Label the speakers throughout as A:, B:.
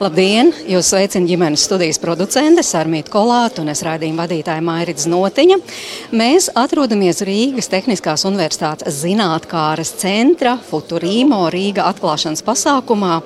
A: Labdien! Jūs sveicināt ģimenes studijas producente Sarmīta Kolāta un es raidījumu vadītāja Mairits Notiņa. Mēs atrodamies Rīgas Tehniskās Universitātes zinātkāras centra Futurīmo Rīga atklāšanas pasākumā.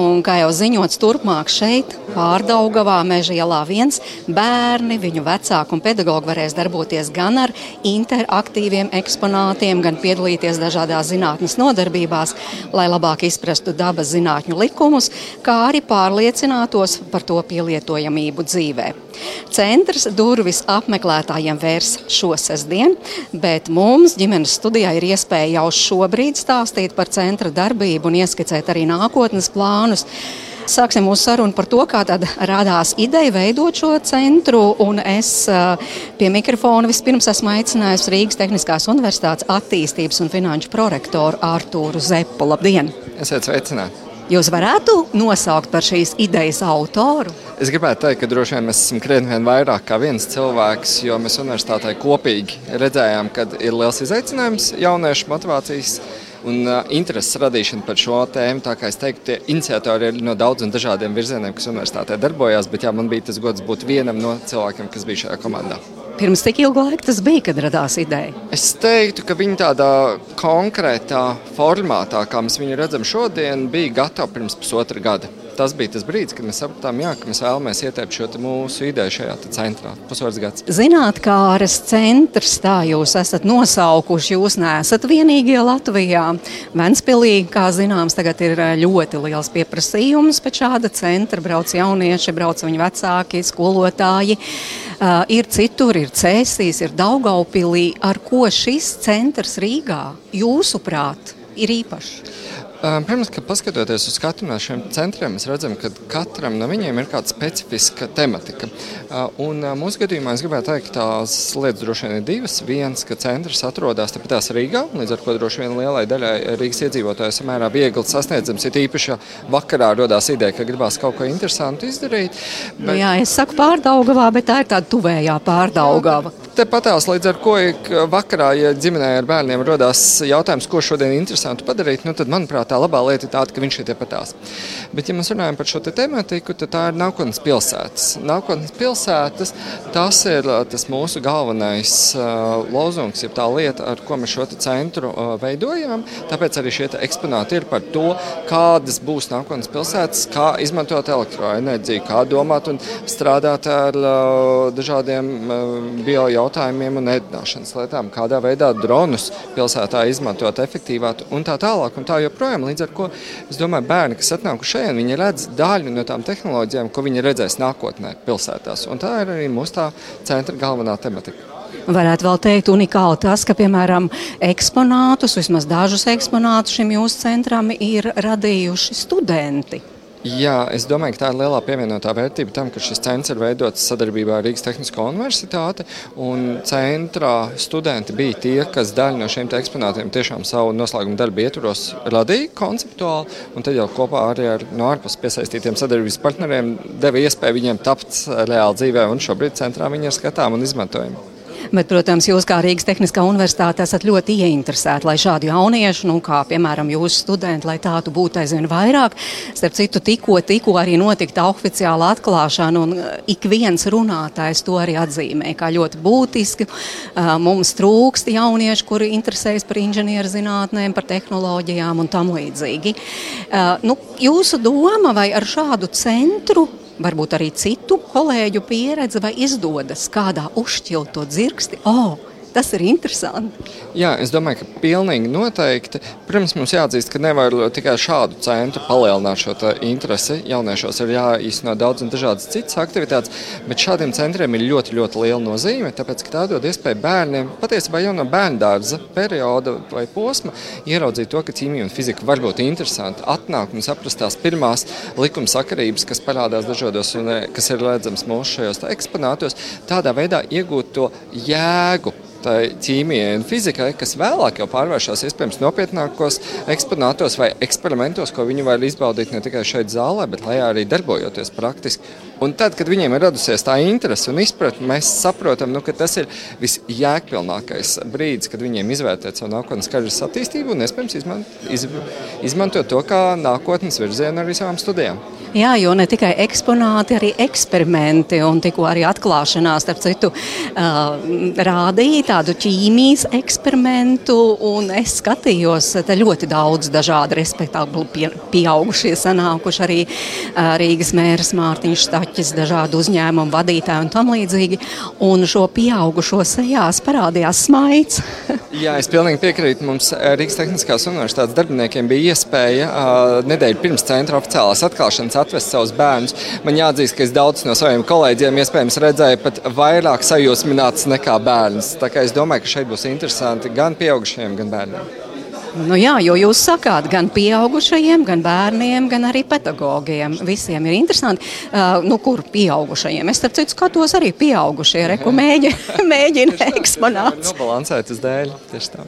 A: Un, kā jau ziņots, turpmāk šeit, Pārdaugavā, Meža ielā viens, bērni, viņu vecāki un pedagogi varēs darboties gan ar interaktīviem eksponātiem, gan piedalīties dažādās zinātnes nodarbībās, lai labāk izprastu dabas zinātņu likumus, kā arī pār pārliecinātos par to pielietojamību dzīvē. Centrs durvis apmeklētājiem vērs šo sestdienu, bet mums ģimenes studijā ir iespēja jau šobrīd stāstīt par centra darbību un ieskicēt arī nākotnes plānus. Sāksim mūsu sarunu par to, kā tad radās ideja veidot šo centru. Es pie mikrofona vispirms esmu aicinājusi Rīgas Tehniskās Universitātes attīstības un finanšu prorektoru Artūru Zepu. Labdien!
B: Esiet sveicināti!
A: Jūs varētu nosaukt par šīs idejas autoru?
B: Es gribētu teikt, ka droši vien mēs esam krietni vien vairāk kā viens cilvēks, jo mēs universitātē kopīgi redzējām, ka ir liels izaicinājums jauniešu motivācijas un uh, intereses radīšana par šo tēmu. Tā kā es teiktu, tie iniciatori ir no daudziem dažādiem virzieniem, kas universitātē darbojās, bet jā, man bija tas gods būt vienam no cilvēkiem, kas bija šajā komandā.
A: Pirms cik ilga laika tas bija, kad radās ideja?
B: Es teiktu, ka viņi tādā konkrētā formātā, kā mēs viņu redzam šodien, bija gatavi pirms pusotra gada tas bija tas brīdis, kad mēs sapratām, jā, ka mēs vēlamies ieteikt šo mūsu ideju šajā centrā. Pusotrs gads.
A: Zinātnākāras centrs, tā jūs esat nosaukuši. Jūs neesat vienīgie Latvijā. Ventspilī, kā zināms, tagad ir eh, ļoti liels pieprasījums pēc šāda centra. Brauc jaunieši, brauc viņu vecāki, skolotāji. Uh, ir citur, ir Cēsīs, ir Daugaupilī. Ar ko šis centrs Rīgā, jūsuprāt, ir īpašs?
B: Protams, ka paskatoties uz katru no šiem centriem, mēs redzam, ka katram no viņiem ir kāda specifiska tematika. Un mūsu gadījumā es gribētu teikt, ka tās lietas droši vien ir divas. Viens, ka centrs atrodas tepatās Rīgā, līdz ar to droši vien lielai daļai Rīgas iedzīvotāju samērā viegli sasniedzams. Ir īpaši, vakarā rodās ideja, ka gribās kaut ko interesantu izdarīt.
A: Bet... Nu jā, es saku pārdaugavā, bet tā ir tāda tuvējā pārdaugava.
B: Tepatās līdz ar ko vakarā, ja ģimenē ar bērniem rodās jautājums, ko šodien interesantu padarīt, nu tad, manuprāt, tā labā lieta ir tāda, ka viņš ir tepatās. Bet, ja mēs runājam par šo te tematiku, tad tā ir nākotnes pilsētas. Nākotnes pilsētas tas ir tas mūsu galvenais uh, lozungs, ir tā lieta, ar ko mēs šo centru uh, veidojam. Tāpēc arī šie eksponāti ir par to, kādas būs nākotnes pilsētas, kā izmantot elektroenerģiju, kā domāt un strādāt ar uh, dažādiem uh, biojautājumiem jautājumiem un ēdināšanas lietām, kādā veidā dronus pilsētā izmantot efektīvāk un tā tālāk. Un tā joprojām. Līdz ar to es domāju, bērni, kas atnāk šeit, viņi redz daļu no tām tehnoloģijām, ko viņi redzēs nākotnē pilsētās. Un tā ir arī mūsu tā centra galvenā tematika.
A: Varētu vēl teikt, unikāli tas, ka, piemēram, eksponātus, vismaz dažus eksponātus šim jūsu centram ir radījuši studenti.
B: Jā, es domāju, ka tā ir lielā pievienotā vērtība tam, ka šis centrs ir veidots sadarbībā ar Rīgas Tehnisko universitāti. Centrā studenti bija tie, kas daļu no šiem eksponātiem tiešām savu noslēguma darbu ietvaros radīja konceptuāli, un tad jau kopā arī ar no ārpus piesaistītiem sadarbības partneriem deva iespēju viņiem tapt reāli dzīvē, un šobrīd centrā viņi ir skatām un izmantojami.
A: Bet, protams, jūs kā Rīgas Tehniskā universitāte esat ļoti ieinteresēti, lai šādu jauniešu, nu, kā piemēram jūsu studenti, lai tādu būtu aizvien vairāk. Starp citu, tikko, tikko arī notika oficiāla atklāšana, un uh, ik viens runātājs to arī atzīmē kā ļoti būtiski. Uh, mums trūkst jaunieši, kuri interesējas par inženierzinātnēm, par tehnoloģijām un tam līdzīgi. Uh, nu, jūsu doma vai ar šādu centru varbūt arī citu kolēģu pieredze, vai izdodas kādā uzšķilt to dzirksti. Oh, Tas ir interesanti.
B: Jā, es domāju, ka pilnīgi noteikti. Protams, mums jāatzīst, ka nevar tikai šādu centru palielināt šo interesi. Jauniešos ir jāīsteno daudz un dažādas citas aktivitātes, bet šādiem centriem ir ļoti, ļoti liela nozīme. Tāpēc, ka tā dod iespēju bērniem, patiesībā jau no bērnu dārza perioda vai posma, ieraudzīt to, ka ķīmija un fizika var būt interesanti, atnākt un saprast tās pirmās likuma sakarības, kas parādās dažādos un eh, kas ir redzams mūsu šajos eksponātos, tādā veidā iegūt to jēgu ķīmijai un fizikai, kas vēlāk jau pārvēršas iespējams nopietnākos eksponātos vai eksperimentos, ko viņi var izbaudīt ne tikai šeit zālē, bet arī darbojoties praktiski. Un tad, kad viņiem ir radusies tā interese un izpratne, mēs saprotam, nu, ka tas ir visjēgpilnākais brīdis, kad viņiem izvērtēt savu nākotnes karjeras attīstību un iespējams izman, iz, izmantot to kā nākotnes virzienu arī savām studijām.
A: Jā, jo ne tikai eksponāti, arī eksperimenti un tikko arī atklāšanās, starp citu, uh, rādīja tādu ķīmijas eksperimentu, un es skatījos, te ļoti daudz dažādu respektablu pie, pieaugušie sanākuši arī uh, Rīgas mērs Mārtiņš Staķis, dažādu uzņēmumu vadītāji un tam līdzīgi, un šo pieaugušo sejās parādījās smaids.
B: Jā, es pilnīgi piekrītu. Mums Rīgas Tehniskās universitātes darbiniekiem bija iespēja uh, nedēļu pirms centra oficiālās atklāšanas atvest savus bērnus. Man jāatzīst, ka es daudz no saviem kolēģiem iespējams redzēju pat vairāk sajūsmināts nekā bērns. Tā kā es domāju, ka šeit būs interesanti gan pieaugušiem, gan bērniem.
A: Nu jā, jo jūs sakāt, gan pieaugušajiem, gan bērniem, gan arī pedagogiem. Visiem ir interesanti, uh, nu, kur pieaugušajiem. Es starp citu skatos arī pieaugušie, reku mēģi, mēģina eksponāt.
B: Nobalansēt uz dēļ.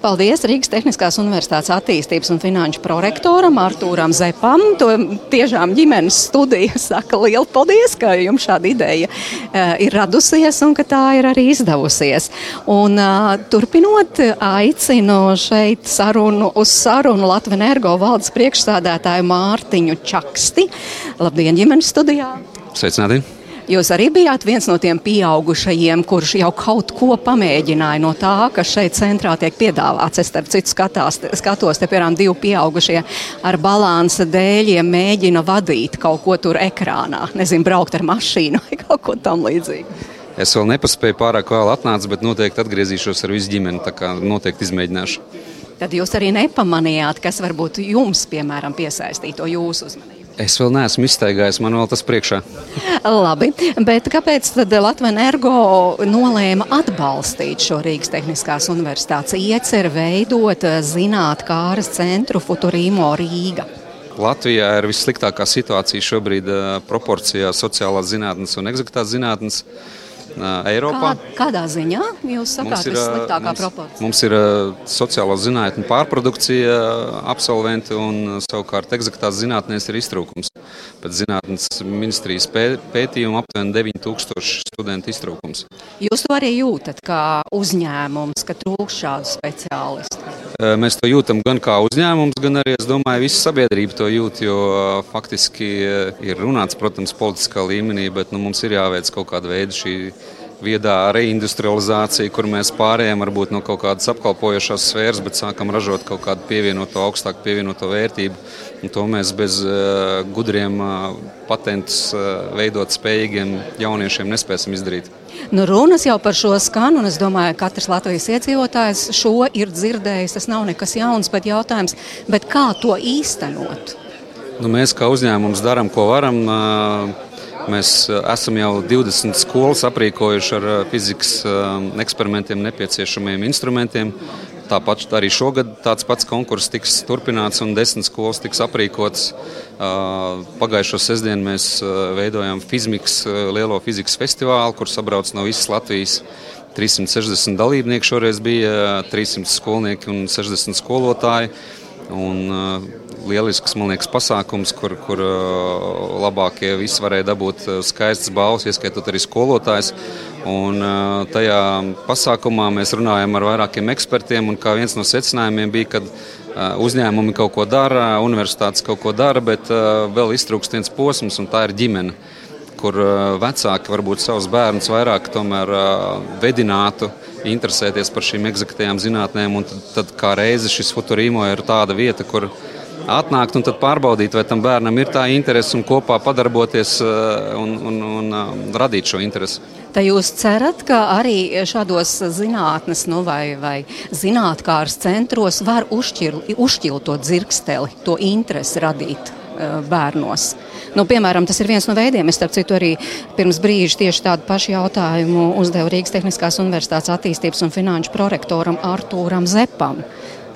A: Paldies Rīgas Tehniskās Universitātes attīstības un finanšu prorektoram Artūram Zepam. To tiešām ģimenes studija saka lielu paldies, ka jums šāda ideja uh, ir radusies un ka tā ir arī izdevusies. Un uh, turpinot, aicinu šeit sarunu uz sarunu Latvijas energo valdes priekšstādātāju Mārtiņu Čaksti. Labdien, ģimenes studijā!
C: Sveicināti!
A: Jūs arī bijāt viens no tiem pieaugušajiem, kurš jau kaut ko pamēģināja no tā, kas šeit centrā tiek piedāvāts. Es starp citu skatās, skatos, te piemēram divi pieaugušie ar balansa dēļiem mēģina vadīt kaut ko tur ekrānā. Nezinu, braukt ar mašīnu vai kaut ko tam līdzīgu.
C: Es vēl nepaspēju pārāk vēl atnākt, bet noteikti atgriezīšos ar visu ģimeni. Tā kā noteikti izmēģināšu.
A: Tad jūs arī nepamanījāt, kas varbūt jums, piemēram, piesaistīja to jūsu uzmanību.
C: Es vēl neesmu izteigājis, man vēl tas priekšā.
A: Labi, bet kāpēc tad Latvijas energo nolēma atbalstīt šo Rīgas Tehniskās Universitātes ieceru veidot zinātnākāras centru Futurīmo Rīga?
C: Latvijā ir vissliktākā situācija šobrīd proporcijā sociālās zinātnes un eksaktās zinātnes. Eiropā.
A: Kā, kādā ziņā jūs sakāt,
C: mums ir
A: sliktākā
C: mums,
A: proporcija?
C: Mums ir sociālo zinātņu pārprodukcija, absolventi un savukārt eksaktās zinātnēs ir iztrūkums. Pēc zinātnes ministrijas pētījuma aptuveni 9000 studentu iztrūkums.
A: Jūs to arī jūtat kā uzņēmums, ka trūkst šādu speciālistu?
C: Mēs to jūtam gan kā uzņēmums, gan arī, es domāju, visa sabiedrība to jūt, jo faktiski ir runāts, protams, politiskā līmenī, bet nu, mums ir jāveic kaut kāda veida šī viedā reindustrializācija, kur mēs pārējām varbūt no kaut kādas apkalpojošās sfēras, bet sākam ražot kaut kādu pievienoto, augstāku pievienoto vērtību. Un to mēs bez uh, gudriem uh, patentus uh, veidot spējīgiem jauniešiem nespēsim izdarīt.
A: Nu, runas jau par šo skanu, un es domāju, ka katrs Latvijas iedzīvotājs šo ir dzirdējis. Tas nav nekas jauns, bet jautājums, bet kā to īstenot?
C: Nu, mēs kā uzņēmums darām, ko varam. Uh, Mēs eh, esam jau 20 skolas aprīkojuši ar eh, fizikas eh, eksperimentiem nepieciešamiem instrumentiem. Tāpat arī šogad tāds pats konkurss tiks turpināts un desmit skolas tiks aprīkotas. Pagājušo sestdienu mēs veidojām Fizmiks lielo fizikas festivālu, kur sabrauc no visas Latvijas 360 dalībnieku. Šoreiz bija 300 skolnieki un 60 skolotāji. Un, lielisks liekas, pasākums, kur, kur uh, labākie visi varēja dabūt uh, skaistas balvas, ieskaitot arī skolotājs. Un, uh, tajā pasākumā mēs runājam ar vairākiem ekspertiem, un viens no secinājumiem bija, ka uzņēmumi kaut ko dara, universitātes kaut ko dara, bet vēl iztrūkst viens posms, un tā ir ģimene kur vecāki varbūt savus bērnus vairāk vedinātu, interesēties par šīm eksaktajām zinātnēm. Tad, tad kā reize šis futurīmo ir tāda vieta, kur atnākt un pārbaudīt, vai tam bērnam ir tā interese un kopā padarboties eh, un, un, un um, radīt šo interesi.
A: Tā jūs cerat, ka arī šādos zinātnes nu, vai, vai zinātnākāras centros var uzšķirt, to dzirksteli, to interesi radīt uh, bērnos? Nu, piemēram, tas ir viens no veidiem. Es, starp citu, arī pirms brīža tieši tādu pašu jautājumu uzdevu Rīgas Tehniskās Universitātes attīstības un finanšu prorektoram Artūram Zepam.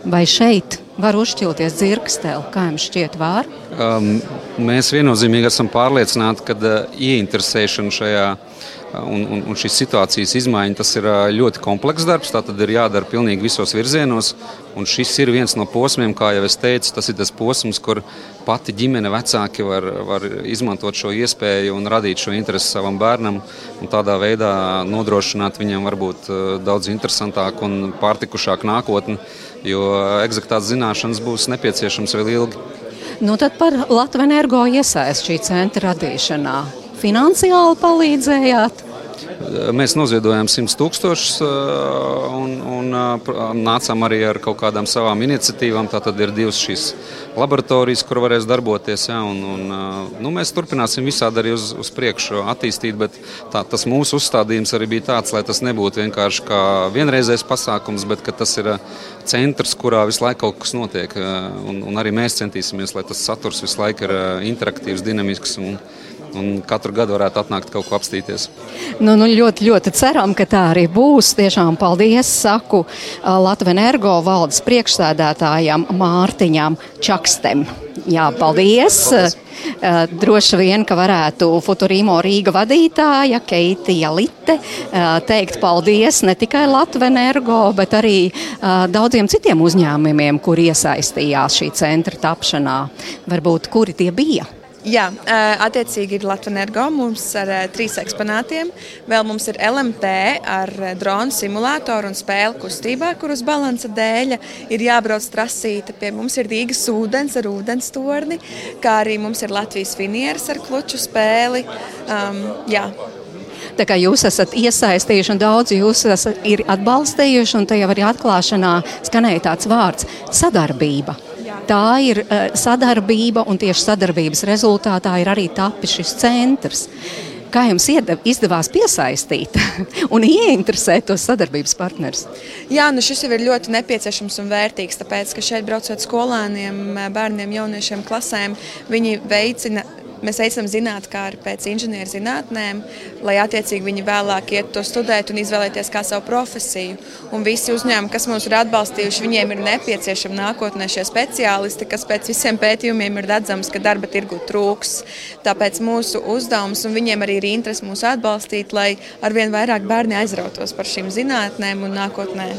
A: Vai šeit var uzšķilties dzirkstēli, kā jums šķiet, var? Um,
C: mēs viennozīmīgi esam pārliecināti, ka uh, ieinteresēšana šajā uh, un, un, un šīs situācijas izmaiņa tas ir uh, ļoti komplekss darbs. Tā tad ir jādara pilnīgi visos virzienos. Un šis ir viens no posmiem, kā jau es teicu, tas ir tas posms, kur pati ģimene, vecāki var, var izmantot šo iespēju un radīt šo interesi savam bērnam. Tādā veidā nodrošināt viņam varbūt uh, daudz interesantāku un pārtikušāku nākotni jo eksaktās zināšanas būs nepieciešams vēl ilgi.
A: Nu, tad par Latvijas energo iesaist šī centra radīšanā. Finansiāli palīdzējāt?
C: Mēs noziedojām 100 tūkstošus un, un nācām arī ar kaut kādām savām iniciatīvām. Tā tad ir divas šīs laboratorijas, kur varēs darboties. Ja, un, un, nu, mēs turpināsim visādi arī uz, uz priekšu attīstīt, bet tā, tas mūsu uzstādījums arī bija tāds, lai tas nebūtu vienkārši kā vienreizējs pasākums, bet tas ir centrs, kurā visu laiku kaut kas notiek. Un, un arī mēs centīsimies, lai tas saturs visu laiku ir interaktīvs, dinamisks. Un, un katru gadu varētu atnākt kaut ko apstīties.
A: Nu, nu, ļoti, ļoti ceram, ka tā arī būs. Tiešām paldies, saku Latvijas energo valdes priekšsēdētājam Mārtiņam Čakstem. Jā, paldies! paldies. Droši vien, ka varētu Futurīmo Rīga vadītāja Keitija Litte teikt paldies ne tikai Latvijas energo, bet arī daudziem citiem uzņēmumiem, kur iesaistījās šī centra tapšanā. Varbūt kuri tie bija?
D: Jā, attiecīgi ir Latvijas energo mums ar trīs eksponātiem. Vēl mums ir LMT ar dronu simulātoru un spēli kustībā, kur uz balansa dēļ ir jābrauc trasīta. Pie mums ir Rīgas ūdens ar ūdens torni, kā arī mums ir Latvijas finieris ar kluču spēli. Um, jā.
A: Tā kā jūs esat iesaistījuši un daudz jūs esat atbalstījuši, un jau arī atklāšanā skanēja tāds vārds - sadarbība tā ir uh, sadarbība, un tieši sadarbības rezultātā ir arī tapis šis centrs. Kā jums izdevās piesaistīt un ieinteresēt tos sadarbības partnerus?
D: Jā, nu šis jau ir ļoti nepieciešams un vērtīgs, tāpēc, ka šeit braucot skolēniem, bērniem, jauniešiem, klasēm, viņi veicina Mēs aicinām zinātnēkāri pēc inženierzinātnēm, lai attiecīgi viņi vēlāk iet to studēt un izvēlēties kā savu profesiju. Un visi uzņēmumi, kas mūs ir atbalstījuši, viņiem ir nepieciešami nākotnē šie speciālisti, kas pēc visiem pētījumiem ir redzams, ka darba tirgu trūks. Tāpēc mūsu uzdevums un viņiem arī ir interesi mūs atbalstīt, lai arvien vairāk bērni aizrautos par šīm zinātnēm un nākotnē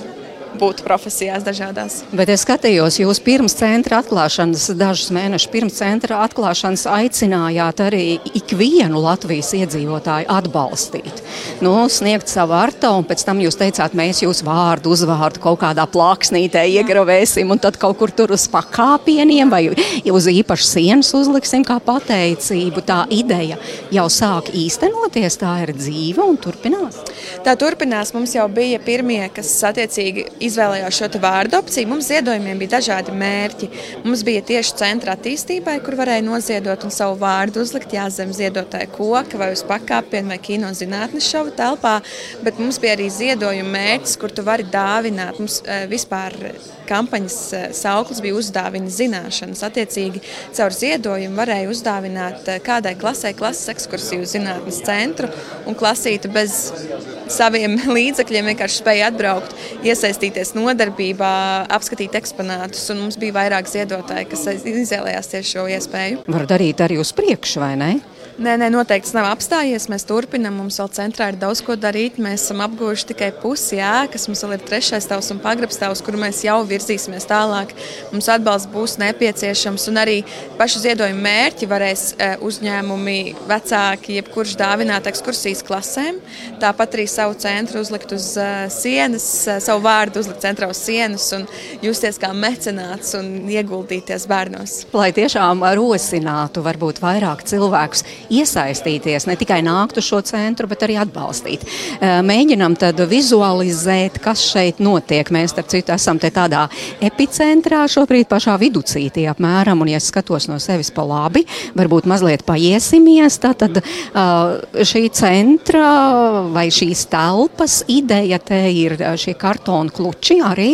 D: būt profesijās dažādās.
A: Bet es skatījos, jūs pirms centra atklāšanas, dažus mēnešus pirms centra atklāšanas aicinājāt arī ikvienu Latvijas iedzīvotāju atbalstīt. Nu, sniegt savu artu, un pēc tam jūs teicāt, mēs jūs vārdu, uzvārdu kaut kādā plāksnītē iegravēsim, un tad kaut kur tur uz pakāpieniem vai uz īpašas sienas uzliksim kā pateicību. Tā ideja jau sāk īstenoties, tā ir dzīve un turpinās.
D: Tā turpinās. Mums jau bija pirmie, kas attiecīgi izvēlējās šo vārdu opciju. Mums ziedojumiem bija dažādi mērķi. Mums bija tieši centra attīstībai, kur varēja noziedot un savu vārdu uzlikt jā, zem ziedotāja koka vai uz pakāpienu vai kino zinātnes šova telpā. Bet mums bija arī ziedojuma mērķis, kur tu vari dāvināt. Mums e, vispār kampaņas e, sauklis bija uzdāvina zināšanas. Attiecīgi, caur ziedojumu varēja uzdāvināt e, kādai klasē klases ekskursiju zinātnes centru un klasītu bez saviem līdzekļiem vienkārši spēja atbraukt, iesaistīties nodarbībā, apskatīt eksponātus. Mums bija vairāk ziedotāji, kas izvēlējās tieši šo iespēju.
A: Var darīt arī uz priekšu, vai ne?
D: Nē, nē, noteikti tas nav apstājies. Mēs turpinām, mums vēl centrā ir daudz ko darīt. Mēs esam apguvuši tikai pusi ēkas, mums vēl ir trešais tavs un pagrabstāvs, kur mēs jau virzīsimies tālāk. Mums atbalsts būs nepieciešams, un arī pašu ziedojumu mērķi varēs e, uzņēmumi, vecāki, jebkurš dāvināt ekskursijas klasēm. Tāpat arī savu centru uzlikt uz e, sienas, e, savu vārdu uzlikt centrā uz sienas un justies kā mecenāts un ieguldīties bērnos.
A: Lai tiešām rosinātu varbūt vairāk cilvēkus iesaistīties, ne tikai nākt uz šo centru, bet arī atbalstīt. Mēģinam tad vizualizēt, kas šeit notiek. Mēs, starp citu, esam te tādā epicentrā šobrīd pašā viducītī apmēram, un ja skatos no sevis pa labi, varbūt mazliet paiesimies, tad šī centra vai šīs telpas ideja te ir šie kartonu kluči arī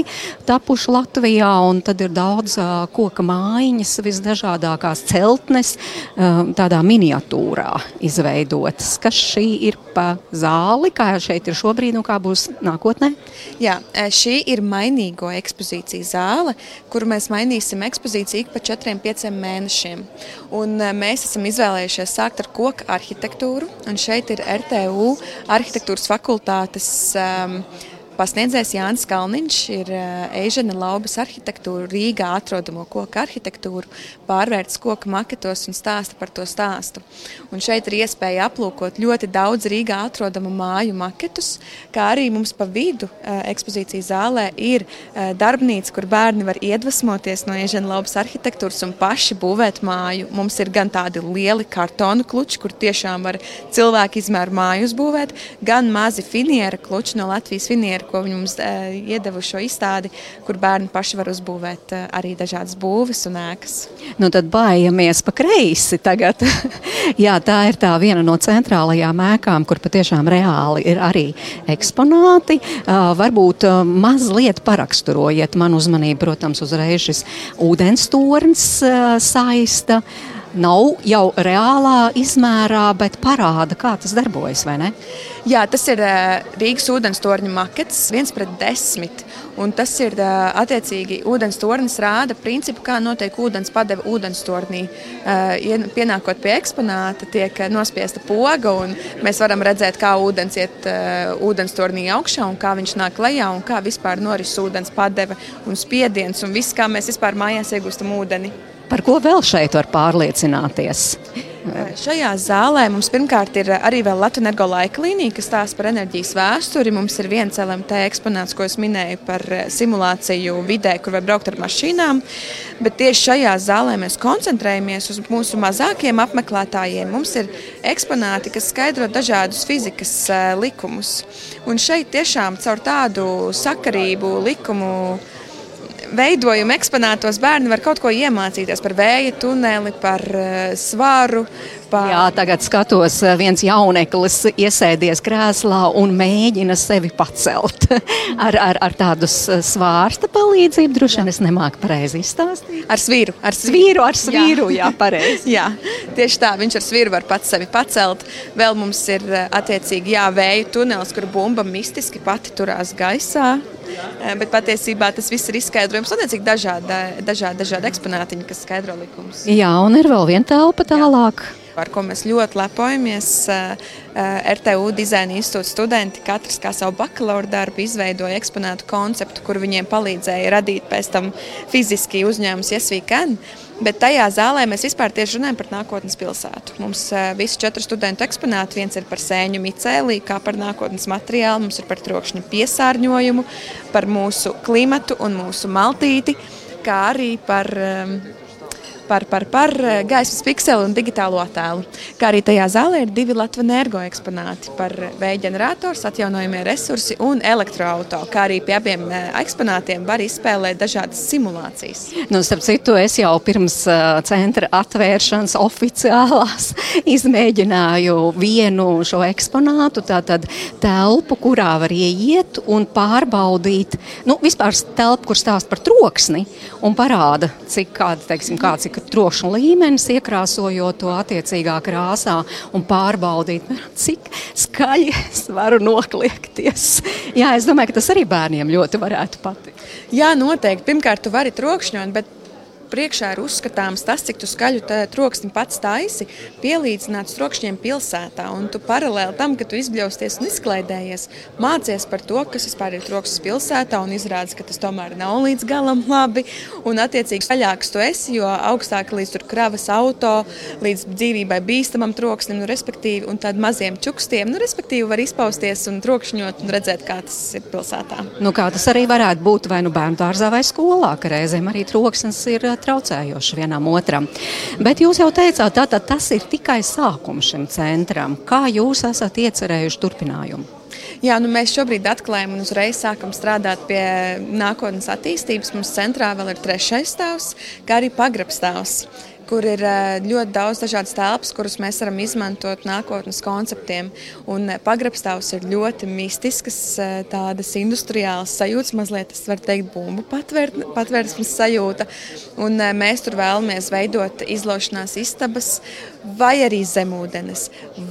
A: tapuši Latvijā, un tad ir daudz koka mājiņas, visdažādākās celtnes, tādā miniatūrā struktūrā izveidotas. Kas šī ir pa zāli, kā šeit ir šobrīd un kā būs nākotnē?
D: Jā, e, šī ir mainīgo ekspozīciju zāle, kur mēs mainīsim ekspozīciju ik pa 4-5 mēnešiem. Un e, mēs esam izvēlējušies sākt ar koku arhitektūru, un šeit ir RTU arhitektūras fakultātes um, pasniedzējs Jānis Kalniņš ir Eižena Laubas arhitektūru, Rīgā atrodamo koku arhitektūru, pārvērts koku maketos un stāsta par to stāstu. Un šeit ir iespēja aplūkot ļoti daudz Rīgā atrodamu māju maketus, kā arī mums pa vidu ekspozīcijas zālē ir darbnīca, kur bērni var iedvesmoties no Eižena Laubas arhitektūras un paši būvēt māju. Mums ir gan tādi lieli kartonu kluči, kur tiešām var cilvēku izmēru māju uzbūvēt, gan mazi finiera kluči no Latvijas finiera ko viņi mums uh, iedeva šo izstādi, kur bērni paši var uzbūvēt uh, arī dažādas būves un ēkas.
A: Nu, tad bājamies pa kreisi tagad. Jā, tā ir tā viena no centrālajām ēkām, kur patiešām reāli ir arī eksponāti. Uh, varbūt uh, mazliet paraksturojiet man uzmanību, protams, uzreiz šis ūdens tornis uh, saista. Nav jau reālā izmērā, bet parāda, kā tas darbojas?
D: Jā, tas ir Rīgas ūdens torņa makets, viens pret desmit. Un tas ir attiecīgi ūdens tornis rāda principu, kā notiek ūdens padeve ūdens tornī. Pienākot pie eksponāta, tiek nospiesta poga, un mēs varam redzēt, kā ūdens iet ūdens tornī augšā un kā viņš nāk lejā un kā vispār noris ūdens padeve un spiediens un viss, kā mēs vispār mājās iegūstam ūdeni.
A: Par ko vēl šeit var pārliecināties?
D: Šajā zālē mums pirmkārt ir arī Latvijas energo laika līnija, kas stāsta par enerģijas vēsturi. Mums ir viens LMT eksponāts, ko es minēju par simulāciju vidē, kur var braukt ar mašīnām. Bet tieši šajā zālē mēs koncentrējamies uz mūsu mazākiem apmeklētājiem. Mums ir eksponāti, kas skaidro dažādus fizikas likumus. Un šeit tiešām caur tādu sakarību likumu veidojumu eksponātos bērni var kaut ko iemācīties par vēja tuneli, par uh, svaru.
A: Par... Jā, tagad skatos, eh, viens jauneklis iesēdies krēslā un mēģina sevi pacelt ar, ar, ar tādu svārsta palīdzību. Droši vien es nemāku pareizi izstāstīt.
D: Ar svīru.
A: Ar svīru, ar svīru, jā, jā pareizi.
D: jā, tieši tā, viņš ar svīru var pats sevi pacelt. Vēl mums ir eh, attiecīgi jā, vēja tunelis, kur bumba mistiski pati turās gaisā. Eh, bet patiesībā tas viss ir izskaidrojums. Un ir dažādi, dažādi, dažādi eksponātiņi, kas skaidro likumus.
A: Jā, un ir vēl viena telpa tālāk. Jā
D: ar ko mēs ļoti lepojamies. Eh, eh, RTU dizaina institūta studenti katrs kā savu bakalaura darbu izveidoja eksponātu konceptu, kur viņiem palīdzēja radīt pēc tam fiziski uzņēmums Iesvīkan. Bet tajā zālē mēs vispār tieši runājam par nākotnes pilsētu. Mums uh, visi četri studentu eksponāti, viens ir par sēņu micēlī, kā par nākotnes materiālu, mums ir par trokšņa piesārņojumu, par mūsu klimatu un mūsu maltīti, kā arī par um, par, par, par eh, gaismas pikseli un digitālo attēlu. Kā arī tajā zālē ir divi Latvijas energo eksponāti par vēja ģenerators, atjaunojumie resursi un elektroautorātu. Kā arī pie abiem eh, eksponātiem var izspēlēt dažādas simulācijas.
A: Nu, starp citu, es jau pirms uh, centra atvēršanas oficiālās izmēģināju vienu šo eksponātu, tātad telpu, kurā var ieiet un pārbaudīt, nu, vispār telpu, kur stāst par troksni un parāda, cik kāda, teiksim, kāds ir trokšņa līmenis, iekrāsojot to attiecīgā krāsā un pārbaudīt, cik skaļi es varu nokliekties. Jā, es domāju, ka tas arī bērniem ļoti varētu patikt.
D: Jā, noteikti. Pirmkārt, tu vari trokšņot, bet priekšā ir uzskatāms tas, cik tu skaļu troksni pats taisi, pielīdzināts trokšņiem pilsētā. Un tu paralēli tam, ka tu izbļausties un izklaidējies, mācies par to, kas vispār ir troksnis pilsētā un izrādās, ka tas tomēr nav līdz galam labi. Un, attiecīgi, skaļāks tu esi, jo augstāk līdz kravas auto, līdz dzīvībai bīstamam troksnim, nu, respektīvi, un tādiem maziem čukstiem, nu, respektīvi, var izpausties un trokšņot un redzēt, kā tas ir pilsētā.
A: Nu, kā tas arī varētu būt vai nu bērnu dārzā vai skolā, ka reizēm arī troksnis ir traucējoši vienam otram. Bet jūs jau teicāt, tātad tas ir tikai sākums šim centram. Kā jūs esat iecerējuši turpinājumu?
D: Jā, nu mēs šobrīd atklājam un uzreiz sākam strādāt pie nākotnes attīstības. Mums centrā vēl ir trešais stāvs, kā arī pagrabstāvs kur ir eh, ļoti daudz dažādas telpas, kuras mēs varam izmantot nākotnes konceptiem. Un eh, pagrabstāvs ir ļoti mistisks, eh, tādas industriālas sajūtas, mazliet tas var teikt bumbu patvērsmes sajūta. Un mēs tur vēlamies veidot izlošanās istabas, vai arī zemūdens,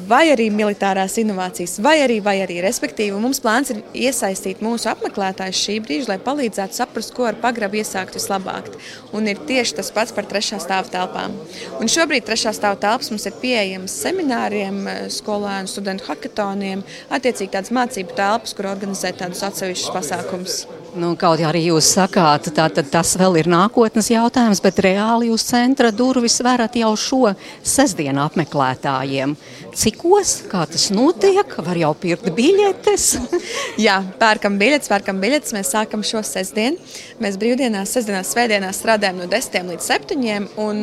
D: vai arī militārās inovācijas, vai arī, vai arī respektīvi. Mums plāns ir iesaistīt mūsu apmeklētājus šī brīža, lai palīdzētu saprast, ko ar pagrabu iesākt vislabāk. Un ir tieši tas pats par trešā stāva telpām. Un šobrīd trešā stāva telpas mums ir pieejamas semināriem, skolēnu, studentu hackathoniem, attiecīgi tādas mācību telpas, kur organizēt tādus atsevišķus pasākumus.
A: Nu, kaut arī jūs sakāt, tā, tas vēl ir nākotnes jautājums, bet reāli jūs centra durvis varat jau šo sestdienu apmeklētājiem. Cikos, kā tas notiek? Var jau pirkt biļetes?
D: Jā, pērkam biļetes, pērkam biļetes. Mēs sākam šo sestdienu. Mēs brīvdienās, sestdienās, svētdienās strādājam no 10 līdz 7. Un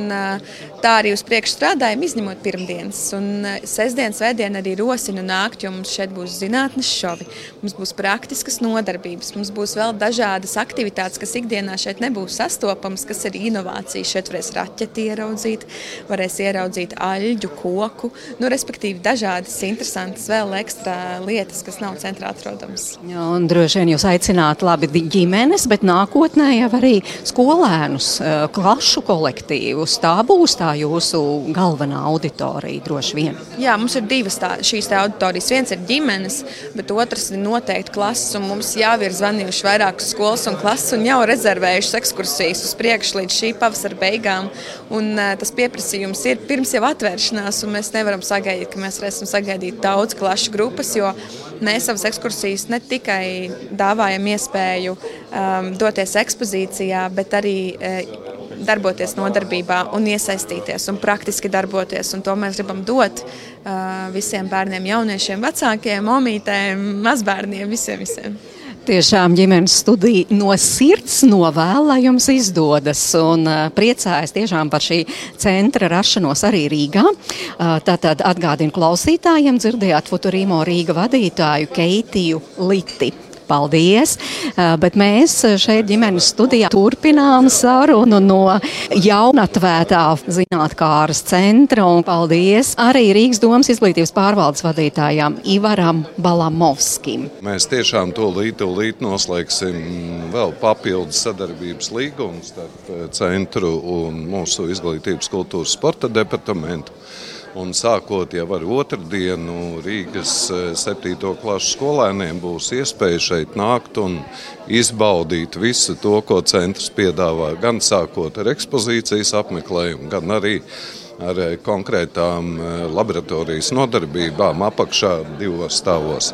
D: tā arī uz priekšu strādājam, izņemot pirmdienas. Un sestdien, svētdien arī rosinu nākt, jo mums šeit būs zinātnes šovi, mums būs praktiskas nodarbības, mums būs vēl dažādas aktivitātes, kas ikdienā šeit nebūs sastopamas, kas ir inovācijas. Šeit varēs raķeti ieraudzīt, varēs ieraudzīt aļģu, koku, nu, respektīvi dažādas interesantas vēl ekstra lietas, kas nav centrā atrodamas.
A: Jā, un droši vien jūs aicināt labi ģimenes, bet nākotnē jau arī skolēnus, klašu kolektīvus. Tā būs tā jūsu galvenā auditorija droši vien.
D: Jā, mums ir divas tā, šīs tā auditorijas. Viens ir ģimenes, bet otrs ir noteikti klases, mums jau ir zvanījuši vairāk vairākas skolas un klases un jau rezervējušas ekskursijas uz priekšu līdz šī pavasara beigām. Un, uh, tas pieprasījums ir pirms jau atvēršanās, un mēs nevaram sagaidīt, ka mēs varēsim sagaidīt daudz klašu grupas, jo mēs savas ekskursijas ne tikai dāvājam iespēju um, doties ekspozīcijā, bet arī uh, darboties nodarbībā un iesaistīties un praktiski darboties. Un to mēs gribam dot uh, visiem bērniem, jauniešiem, vecākiem, omītēm, mazbērniem, visiem. visiem.
A: Tiešām ģimenes studija no sirds novēl, lai jums izdodas un uh, priecājas tiešām par šī centra rašanos arī Rīgā. Uh, tātad atgādinu klausītājiem, dzirdējāt Futurīmo Rīga vadītāju Keitiju Liti. Paldies! Uh, bet mēs šeit ģimenes studijā turpinām sarunu no jaunatvētā zinātkāras centra un paldies arī Rīgas domas izglītības pārvaldes vadītājām Ivaram Balamovskim.
E: Mēs tiešām to līdzi līt noslēgsim vēl papildus sadarbības līgumu starp eh, centru un mūsu izglītības kultūras sporta departamentu. Un sākot jau ar otrdienu, Rīgas 7. E, klases skolēniem būs iespēja šeit nākt un izbaudīt visu to, ko centrs piedāvā. Gan sākot ar ekspozīcijas apmeklējumu, gan arī ar e, konkrētām e, laboratorijas nodarbībām apakšā divos stāvos.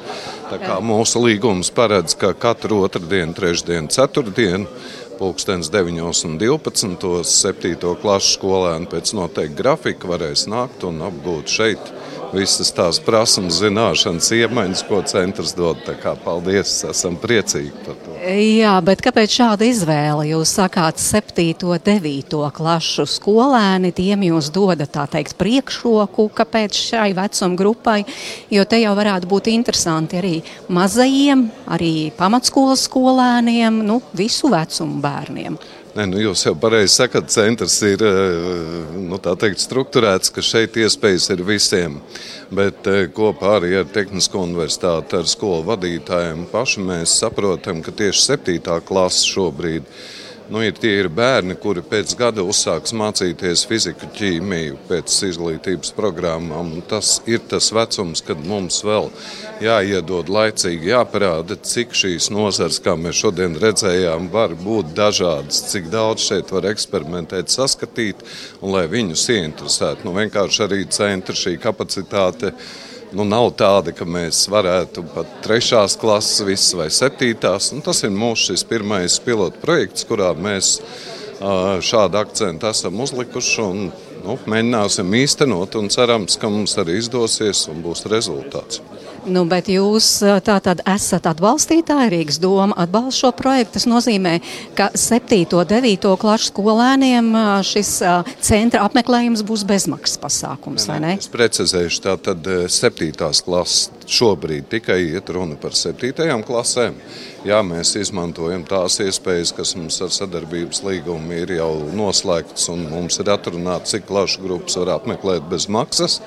E: Tā kā mūsu līgums paredz, ka katru otrdienu, trešdienu, ceturtdienu pulkstenis 9 un 12. 7. klases skolēni pēc noteikta grafika varēs nākt un apgūt šeit visas tās prasības, zināšanas, iemaņas, ko centrs dod. Kā, paldies, esam priecīgi par to.
A: Jā, bet kāpēc šāda izvēle? Jūs sakāt, 7. un 9. klašu skolēni, tiem jūs dodat tā teikt priekšroku, kāpēc šai vecuma grupai, jo te jau varētu būt interesanti arī mazajiem, arī pamatskolas skolēniem, nu, visu vecumu bērniem.
E: Ne, nu jūs jau pareizi sakat, centrs ir eh, nu, teikt, strukturēts, ka šeit iespējas ir visiem. Bet eh, kopā arī ar Tehnisko universitāti, ar skolu vadītājiem paši mēs saprotam, ka tieši 7. klase šobrīd ir Nu, ir tie ir bērni, kuri pēc gada uzsāks mācīties fiziku, ķīmiju pēc izglītības programmām. Tas ir tas vecums, kad mums vēl jāiedod laicīgi, jāparāda, cik šīs nozars, kā mēs šodien redzējām, var būt dažādas, cik daudz šeit var eksperimentēt, saskatīt un lai viņus ieinteresētu. Nu, vienkārši arī centra šī kapacitāte nu, nav tāda, ka mēs varētu pat trešās klases visas vai septītās. Nu, tas ir mūsu pirmais pilotu projekts, kurā mēs šādu akcentu esam uzlikuši. Un, nu, mēģināsim īstenot un cerams, ka mums arī izdosies un būs rezultāts.
A: Nu, bet jūs tātad esat atbalstītāji, Rīgas doma atbalsta šo projektu. Tas nozīmē, ka 7. un 9. klases skolēniem šis centra apmeklējums būs bezmaksas pasākums, vai ne?
E: Es precizēšu, tātad 7. klases šobrīd tikai iet runa par 7. klasēm. Jā, mēs izmantojam tās iespējas, kas mums ar sadarbības līgumu ir jau noslēgts, un mums ir atrunāts, cik plašu grupas var apmeklēt bez maksas.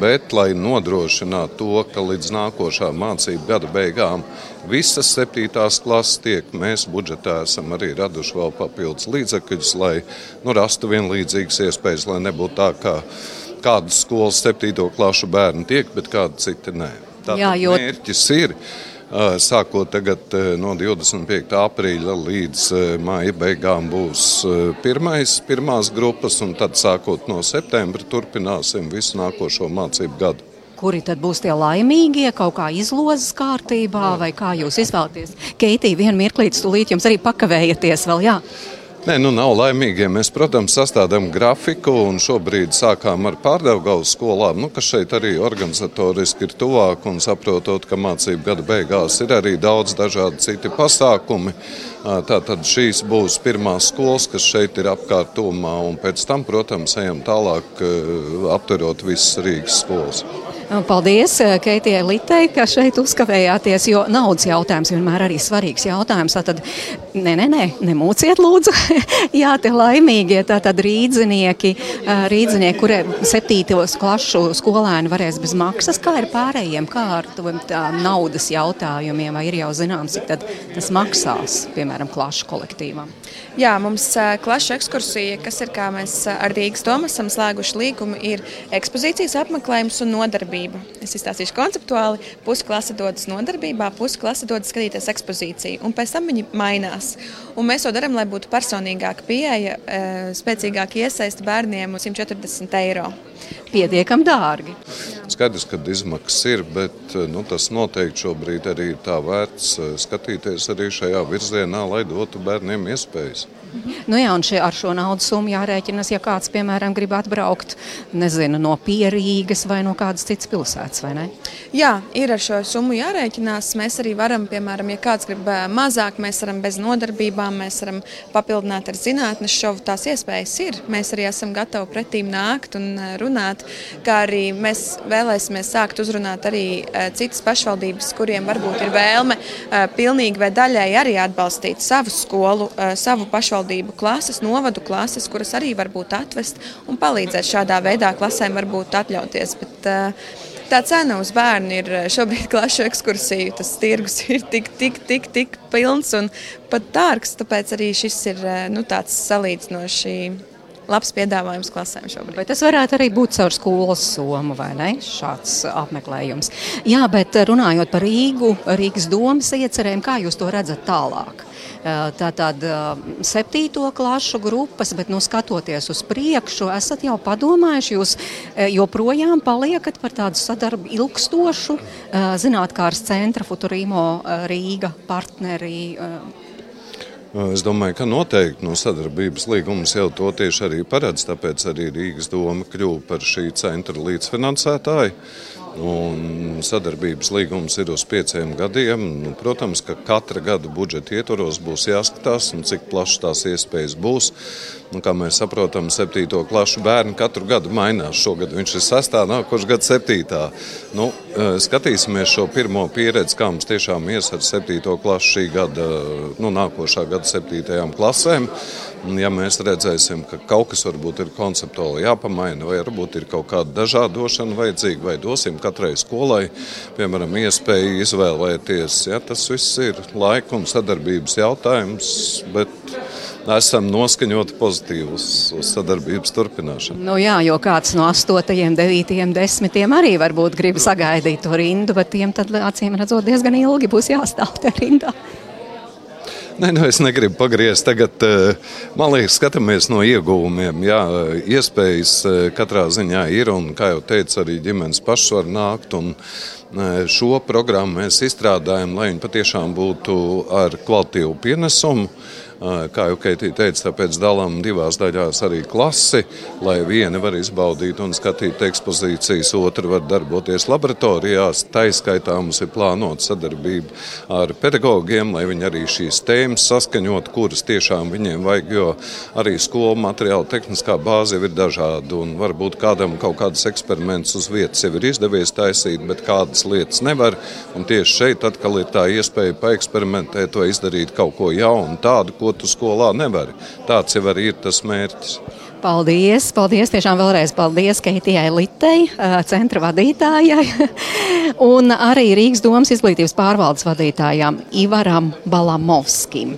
E: Bet, lai nodrošinātu to, ka līdz nākošā mācību gada beigām visas septītās klases tiek, mēs budžetā esam arī raduši vēl papildus līdzekļus, lai nu, rastu vienlīdzīgas iespējas, lai nebūtu tā, ka kādas skolas septīto klašu bērni tiek, bet kādi citi nē. Tātad Jā, jo... mērķis ir sākot tagad no 25. aprīļa līdz māja beigām būs pirmais, pirmās grupas, un tad sākot no septembra turpināsim visu nākošo mācību gadu
A: kuri tad būs tie laimīgie, kaut kā izlozes kārtībā, vai kā jūs izvēlaties? Keitī, vienu mirklīti, stulīt jums arī pakavējaties vēl, jā.
E: Nē, nu nav laimīgie. Mēs, protams, sastādām grafiku un šobrīd sākām ar pārdevgaus skolām, nu, kas šeit arī organizatoriski ir tuvāk un saprotot, ka mācību gada beigās ir arī daudz dažādi citi pasākumi. Tātad šīs būs pirmās skolas, kas šeit ir apkārtumā, un pēc tam, protams, ejam tālāk apturot visas Rīgas skolas.
A: Paldies Keitijai Litei, ka šeit uzkavējāties, jo naudas jautājums vienmēr arī svarīgs jautājums. Tātad, nē, nē, nē, nemūciet lūdzu. Jā, te laimīgie tātad rīdzinieki, rīdzinieki, kuriem septītos klašu skolēni varēs bez maksas. Kā ir pārējiem, kā ar tā, naudas jautājumiem, vai ir jau zināms, cik tas maksās, piemēram, klašu kolektīvam?
D: Jā, mums klašu ekskursija, kas ir kā mēs ar Rīgas domu esam slēguši līgumu, ir ekspozīcijas apmeklējums un nodarbība. Es izstāstīšu konceptuāli. Pusi klase dodas nodarbībā, pusi klase dodas skatīties ekspozīciju, un pēc tam viņi mainās. Un mēs to darām, lai būtu personīgāka pieeja, spēcīgāka iesaista bērniem uz 140 eiro.
A: Pietiekami dārgi.
E: Skaidrs, ka izmaksas ir, bet nu, tas noteikti šobrīd arī ir tā vērts skatīties arī šajā virzienā, lai dotu bērniem iespējas.
A: Nu jā, un šie, ar šo naudas summu jārēķinas, ja kāds, piemēram, grib atbraukt nezinu, no Pierīgas vai no kādas citas pilsētas?
D: Jā, ir ar šo summu jārēķinās. Mēs arī varam, piemēram, ja kāds grib mazāk, mēs varam bez nodarbībām, mēs varam papildināt ar zinātnes šovu. Tās iespējas ir. Mēs arī esam gatavi pretīm nākt un runāt, kā arī mēs vēlēsimies sākt uzrunāt arī citas pašvaldības, kuriem varbūt ir vēlme pilnīgi vai daļai arī atbalstīt savu skolu, savu pašvaldību pašvaldību klases, novadu klases, kuras arī var būt atvest un palīdzēt šādā veidā klasēm varbūt atļauties. Bet, uh, Tā cena uz bērnu ir eh, šobrīd klašu ekskursija. Tas tirgus ir tik, tik, tik, tik pilns un pat dārgs. Tāpēc arī šis ir eh, nu, tāds salīdzinoši labs piedāvājums klasēm šobrīd.
A: Vai tas varētu arī būt caur skolas somu vai ne? Šāds apmeklējums. Jā, bet runājot par Rīgu, Rīgas domas iecerēm, kā jūs to redzat tālāk? tātad septīto klašu grupas, bet nu, skatoties uz priekšu, esat jau padomājuši, jūs joprojām paliekat par tādu sadarbu ilgstošu zinātkārs centra Futurīmo Rīga partneri.
E: Es domāju, ka noteikti no sadarbības līgums jau to tieši arī paredz. Tāpēc arī Rīgas doma kļuva par šī centra līdzfinansētāju. Un sadarbības līgums ir uz pieciem gadiem. Nu, protams, ka katra gada budžeta ietvaros būs jāskatās, cik plašas tās iespējas būs. Nu, kā mēs saprotam, septīto klašu bērnu katru gadu mainās. Šogad viņš ir sastāvā, nākošais gads septītā. Nu, eh, skatīsimies šo pirmo pieredzi, kā mums tiešām ies ar septīto klašu šī gada, nu, nākošā gada septītajām klasēm. Ja mēs redzēsim, ka kaut kas varbūt ir konceptuāli jāpamaina, vai varbūt ir kaut kāda dažādošana vajadzīga, vai dosim katrai skolai, piemēram, iespēju izvēlēties. Ja, tas viss ir laika un sadarbības jautājums, bet esam noskaņoti pozitīvi uz, uz sadarbības turpināšanu.
A: Nu jā, jo kāds no 8, 9, 10 arī varbūt grib sagaidīt to rindu, bet tiem tad acīm redzot diezgan ilgi būs jāstāv tajā rindā.
E: Nē, nu es negribu pagriezt. Tagad, eh, man liekas, skatāmies no ieguvumiem. Jā, iespējas eh, katrā ziņā ir, un, kā jau teicu, arī ģimenes pašas var nākt. Un, eh, Šo programmu mēs izstrādājam, lai viņi patiešām būtu ar kvalitīvu pienesumu. Kā jau Keitija teica, tāpēc dalām divās daļās arī klasi, lai viena var izbaudīt un skatīt ekspozīcijas, otra var darboties laboratorijās. Taiskaitā mums ir plānota sadarbība ar pedagogiem, lai viņi arī šīs tēmas saskaņot, kuras tiešām viņiem vajag, jo arī skolu materiāla tehniskā bāze ir dažāda un varbūt kādam kaut kādas eksperimentus uz vietas jau ir izdevies taisīt, bet kādas lietas nevar. Un tieši šeit atkal ir tā iespēja paeksperimentēt vai izdarīt kaut ko jaunu, tādu, ko tu skolā nevari. Tāds jau arī ir tas mērķis.
A: Paldies! Paldies! Tiešām vēlreiz paldies Keitijai Litei, centra vadītājai, un arī Rīgas domas izglītības pārvaldes vadītājām Ivaram Balamovskim.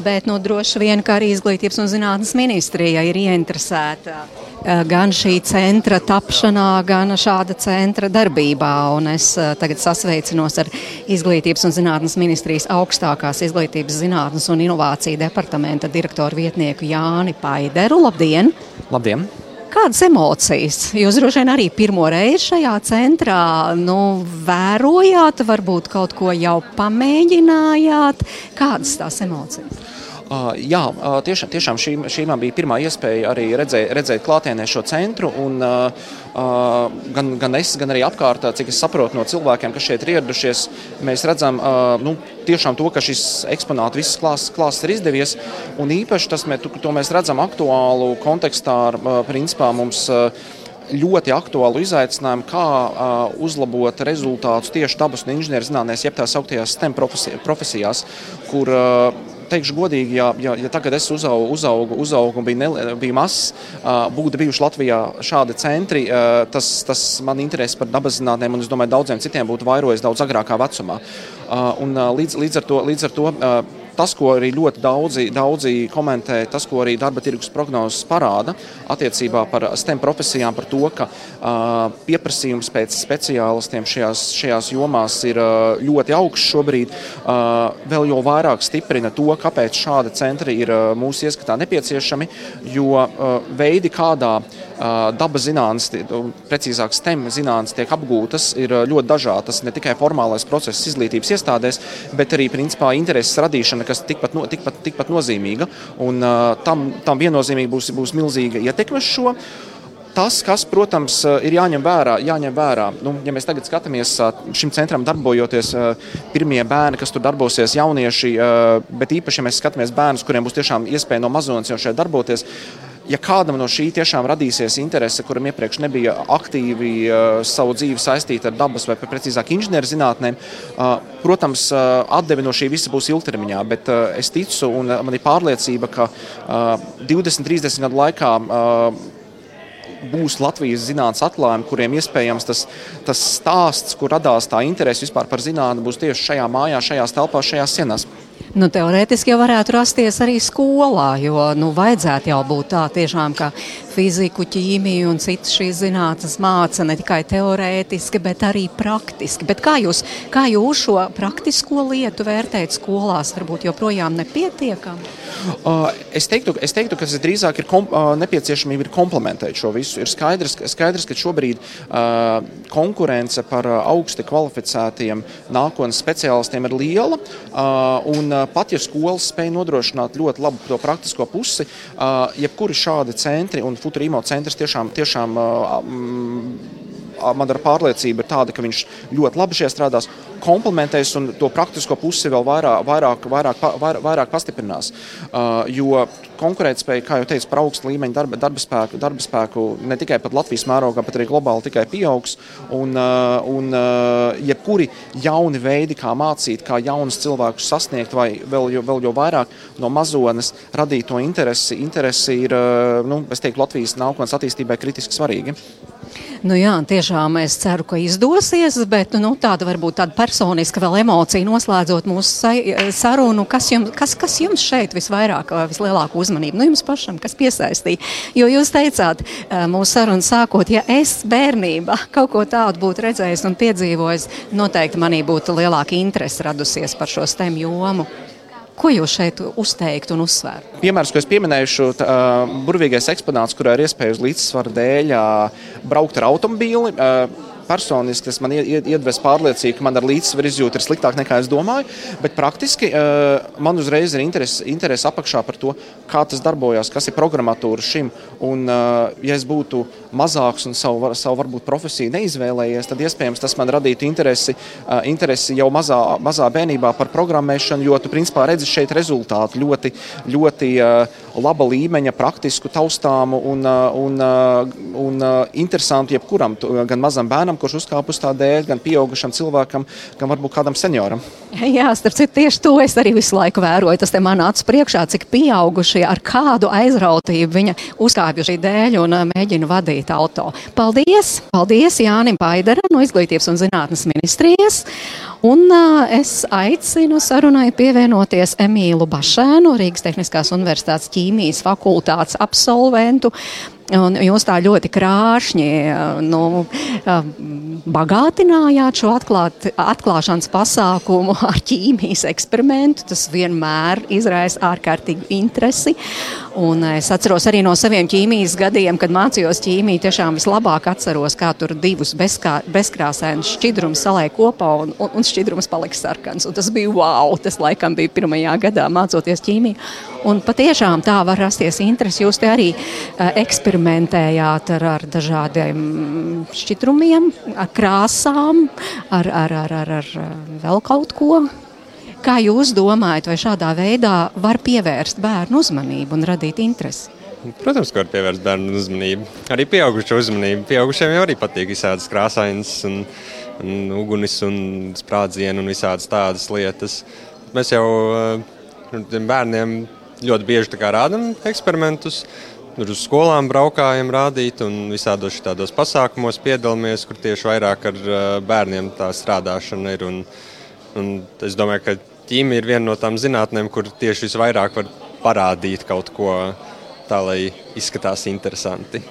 A: Bet nu, droši vien, ka arī izglītības un zinātnes ministrija ir ieinteresēta gan šī centra tapšanā, gan šāda centra darbībā. Un es tagad sasveicinos ar Izglītības un zinātnes ministrijas augstākās izglītības zinātnes un inovāciju departamenta direktoru vietnieku Jāni Paideru. Labdien!
F: Labdien!
A: Kādas emocijas? Jūs droši vien arī pirmo reizi šajā centrā nu, vērojāt, varbūt kaut ko jau pamēģinājāt. Kādas tās emocijas?
F: Jā, tiešām, tiešām šī, šī man bija pirmā iespēja arī redzēt, redzēt klātienē šo centru. Un, gan, gan es, gan arī apkārt, cik es saprotu no cilvēkiem, kas šeit ir ieradušies, mēs redzam nu, tiešām to, ka šis eksponāts, visas klāsts, klāsts ir izdevies. Un īpaši tas, to mēs redzam aktuālu kontekstā ar principā mums ļoti aktuālu izaicinājumu, kā uh, uzlabot rezultātus tieši dabas un inženierzinātnēs, jeb tā sauktajās STEM profesijās, kur uh, teikšu godīgi, ja, ja, ja tagad es uzaugu, uzaugu, uzaugu un biju, ne, biju mazs, būtu bijuši Latvijā šādi centri, tas, tas man interesi par dabas zinātnēm un es domāju, daudziem citiem būtu vairojis daudz agrākā vecumā. Un, līdz, līdz ar to, līdz ar to tas, ko arī ļoti daudzi, daudzi komentē, tas, ko arī darba tirgus prognozes parāda attiecībā par STEM profesijām, par to, ka uh, pieprasījums pēc speciālistiem šajās, šajās jomās ir uh, ļoti augsts šobrīd, uh, vēl jau vairāk stiprina to, kāpēc šādi centri ir uh, mūsu ieskatā nepieciešami, jo uh, veidi, kādā uh, dabas zinātnes, precīzāk STEM zinātnes tiek apgūtas, ir ļoti dažādas. Ne tikai formālais process izglītības iestādēs, bet arī principā intereses radīšana, kas tikpat, no, tikpat, tikpat nozīmīga. Un, tam, tam viennozīmīgi būs, būs milzīga ietekme uz šo. Tas, kas, protams, ir jāņem vērā, jāņem vērā. Nu, ja mēs tagad skatāmies šim centram darbojoties, pirmie bērni, kas tur darbosies, jaunieši, bet īpaši, ja mēs skatāmies bērnus, kuriem būs tiešām iespēja no mazonas jau šeit darboties, ja kādam no šī tiešām radīsies interese, kuram iepriekš nebija aktīvi uh, savu dzīvi saistīta ar dabas vai precīzāk inženierzinātnēm, uh, protams, uh, atdevi no šī visa būs ilgtermiņā, bet es ticu un man ir pārliecība, ka uh, 20, 30 gadu laikā būs Latvijas zinātnīs atklājumi, kuriem iespējams tas, tas stāsts, kur radās tā interese vispār par zinātnē, būs tieši šajā mājā, šajās telpās, šajās sienās.
A: Nu, teorētiski jau varētu rasties arī skolā, jo nu, vajadzētu jau būt tā tiešām, ka fiziku, ķīmiju un citas šīs zinātnes māca ne tikai teorētiski, bet arī praktiski. Bet kā jūs, kā jūs šo praktisko lietu vērtējat skolās? Varbūt joprojām nepietiekami?
F: Es, teiktu, es teiktu, ka tas drīzāk ir kom, nepieciešamība ir komplementēt šo visu. Ir skaidrs, skaidrs ka šobrīd uh, konkurence par augsti kvalificētiem nākotnes speciālistiem ir liela. Uh, un, uh, pat ja skolas spēj nodrošināt ļoti labu to praktisko pusi, jebkuri šādi centri un Futurīmo centrs tiešām, tiešām man ar pārliecību ir tāda, ka viņš ļoti labi šeit strādās, komplementēs un to praktisko pusi vēl vairāk, vairāk, vairāk, vairāk, vairāk pastiprinās. Uh, jo konkurētspēja, kā jau teicu, par augstu līmeņu darba, darba, spēku, darba spēku ne tikai Latvijas mērogā, bet arī globāli tikai pieaugs. Un, uh, un uh, jebkuri jauni veidi, kā mācīt, kā jaunus cilvēkus sasniegt, vai vēl, jo, vēl jau vairāk no mazones radīt to interesi, interesi ir uh, nu, teiktu, Latvijas nākotnes attīstībai kritiski svarīgi.
A: Nu jā, tiešām es ceru, ka izdosies, bet nu, tāda varbūt tāda personiska vēl emocija noslēdzot mūsu sarunu. Kas jums, kas, kas jums šeit visvairāk, vislielāku uzmanību? Nu, jums pašam, kas piesaistīja? Jo jūs teicāt mūsu sarunu sākot, ja es bērnībā kaut ko tādu būtu redzējis un piedzīvojis, noteikti manī būtu lielāka interese radusies par šo STEM jomu. Ko jūs šeit uzteiktu un uzsvērtu?
F: Piemērs, ko es pieminēšu, uh, burvīgais eksponāts, kurā ir iespēja uz līdzsvaru dēļ braukt ar automobīli. Personiski tas man iedves pārliecību, ka man ar līdzsvaru izjūta ir sliktāk nekā es domāju. Bet praktiski uh, man uzreiz ir interese, interese apakšā par to, kā tas darbojas, kas ir programmatūra šim. Un, uh, ja es būtu mazāks un savu, savu varbūt profesiju neizvēlējies, tad iespējams tas man radītu interesi, interesi jau mazā, mazā bērnībā par programmēšanu, jo tu principā redzi šeit rezultātu ļoti, ļoti laba līmeņa, praktisku, taustāmu un, un, un, interesantu jebkuram, gan mazam bērnam, kurš uzkāp uz tā dēļ, gan pieaugušam cilvēkam, gan varbūt kādam senioram.
A: Jā, starp citu, tieši to es arī visu laiku vēroju. Tas te man acis priekšā, cik pieaugušie ar kādu aizrautību viņa uzkāpja šī dēļ un mēģina vadīt auto. Paldies! Paldies Jānim Paidaram no Izglītības un zinātnes ministrijas! Un uh, es aicinu sarunai pievienoties Emīlu Bašēnu, Rīgas Tehniskās Universitātes ķīmijas fakultātes absolventu. Un jūs tā ļoti krāšņi nu, bagātinājāt šo atklāt, atklāšanas pasākumu ar ķīmijas eksperimentu. Tas vienmēr izraisa ārkārtīgu interesi. Un es atceros arī no saviem ķīmijas gadiem, kad mācījos ķīmiju. Tiešām vislabāk atceros, kā tur divus bezkā, bezkrāsainus šķidrumus salēja kopā un, un, un šķidrums palika sarkans. Un tas bija wow! Tas laikam bija pirmajā gadā mācoties ķīmiju. Un patiešām tā var rasties interesi. Jūs te arī uh, eksperimentējāt ar, ar dažādiem šķidrumiem, ar krāsām, ar, ar, ar, ar, ar vēl kaut ko. Kā jūs domājat, vai šādā veidā var pievērst bērnu uzmanību un radīt interesi?
G: Protams, ka var pievērst bērnu uzmanību. Arī pieaugušu uzmanību. Pieaugušiem jau arī patīk visādas krāsainas, un, un uguns, un sprādzienu un visādas tādas lietas. Mēs jau eh, tiem bērniem ļoti bieži rādām eksperimentus. Tur uz skolām braukājam, rādīt, un visādos tādos pasākumos piedalāmies, kur tieši vairāk ar eh, bērniem tā strādāšana ir. Un, un es domāju, ka ķīmija ir viena no tām zinātnēm, kur tieši visvairāk var parādīt kaut ko tā, lai izskatās interesanti.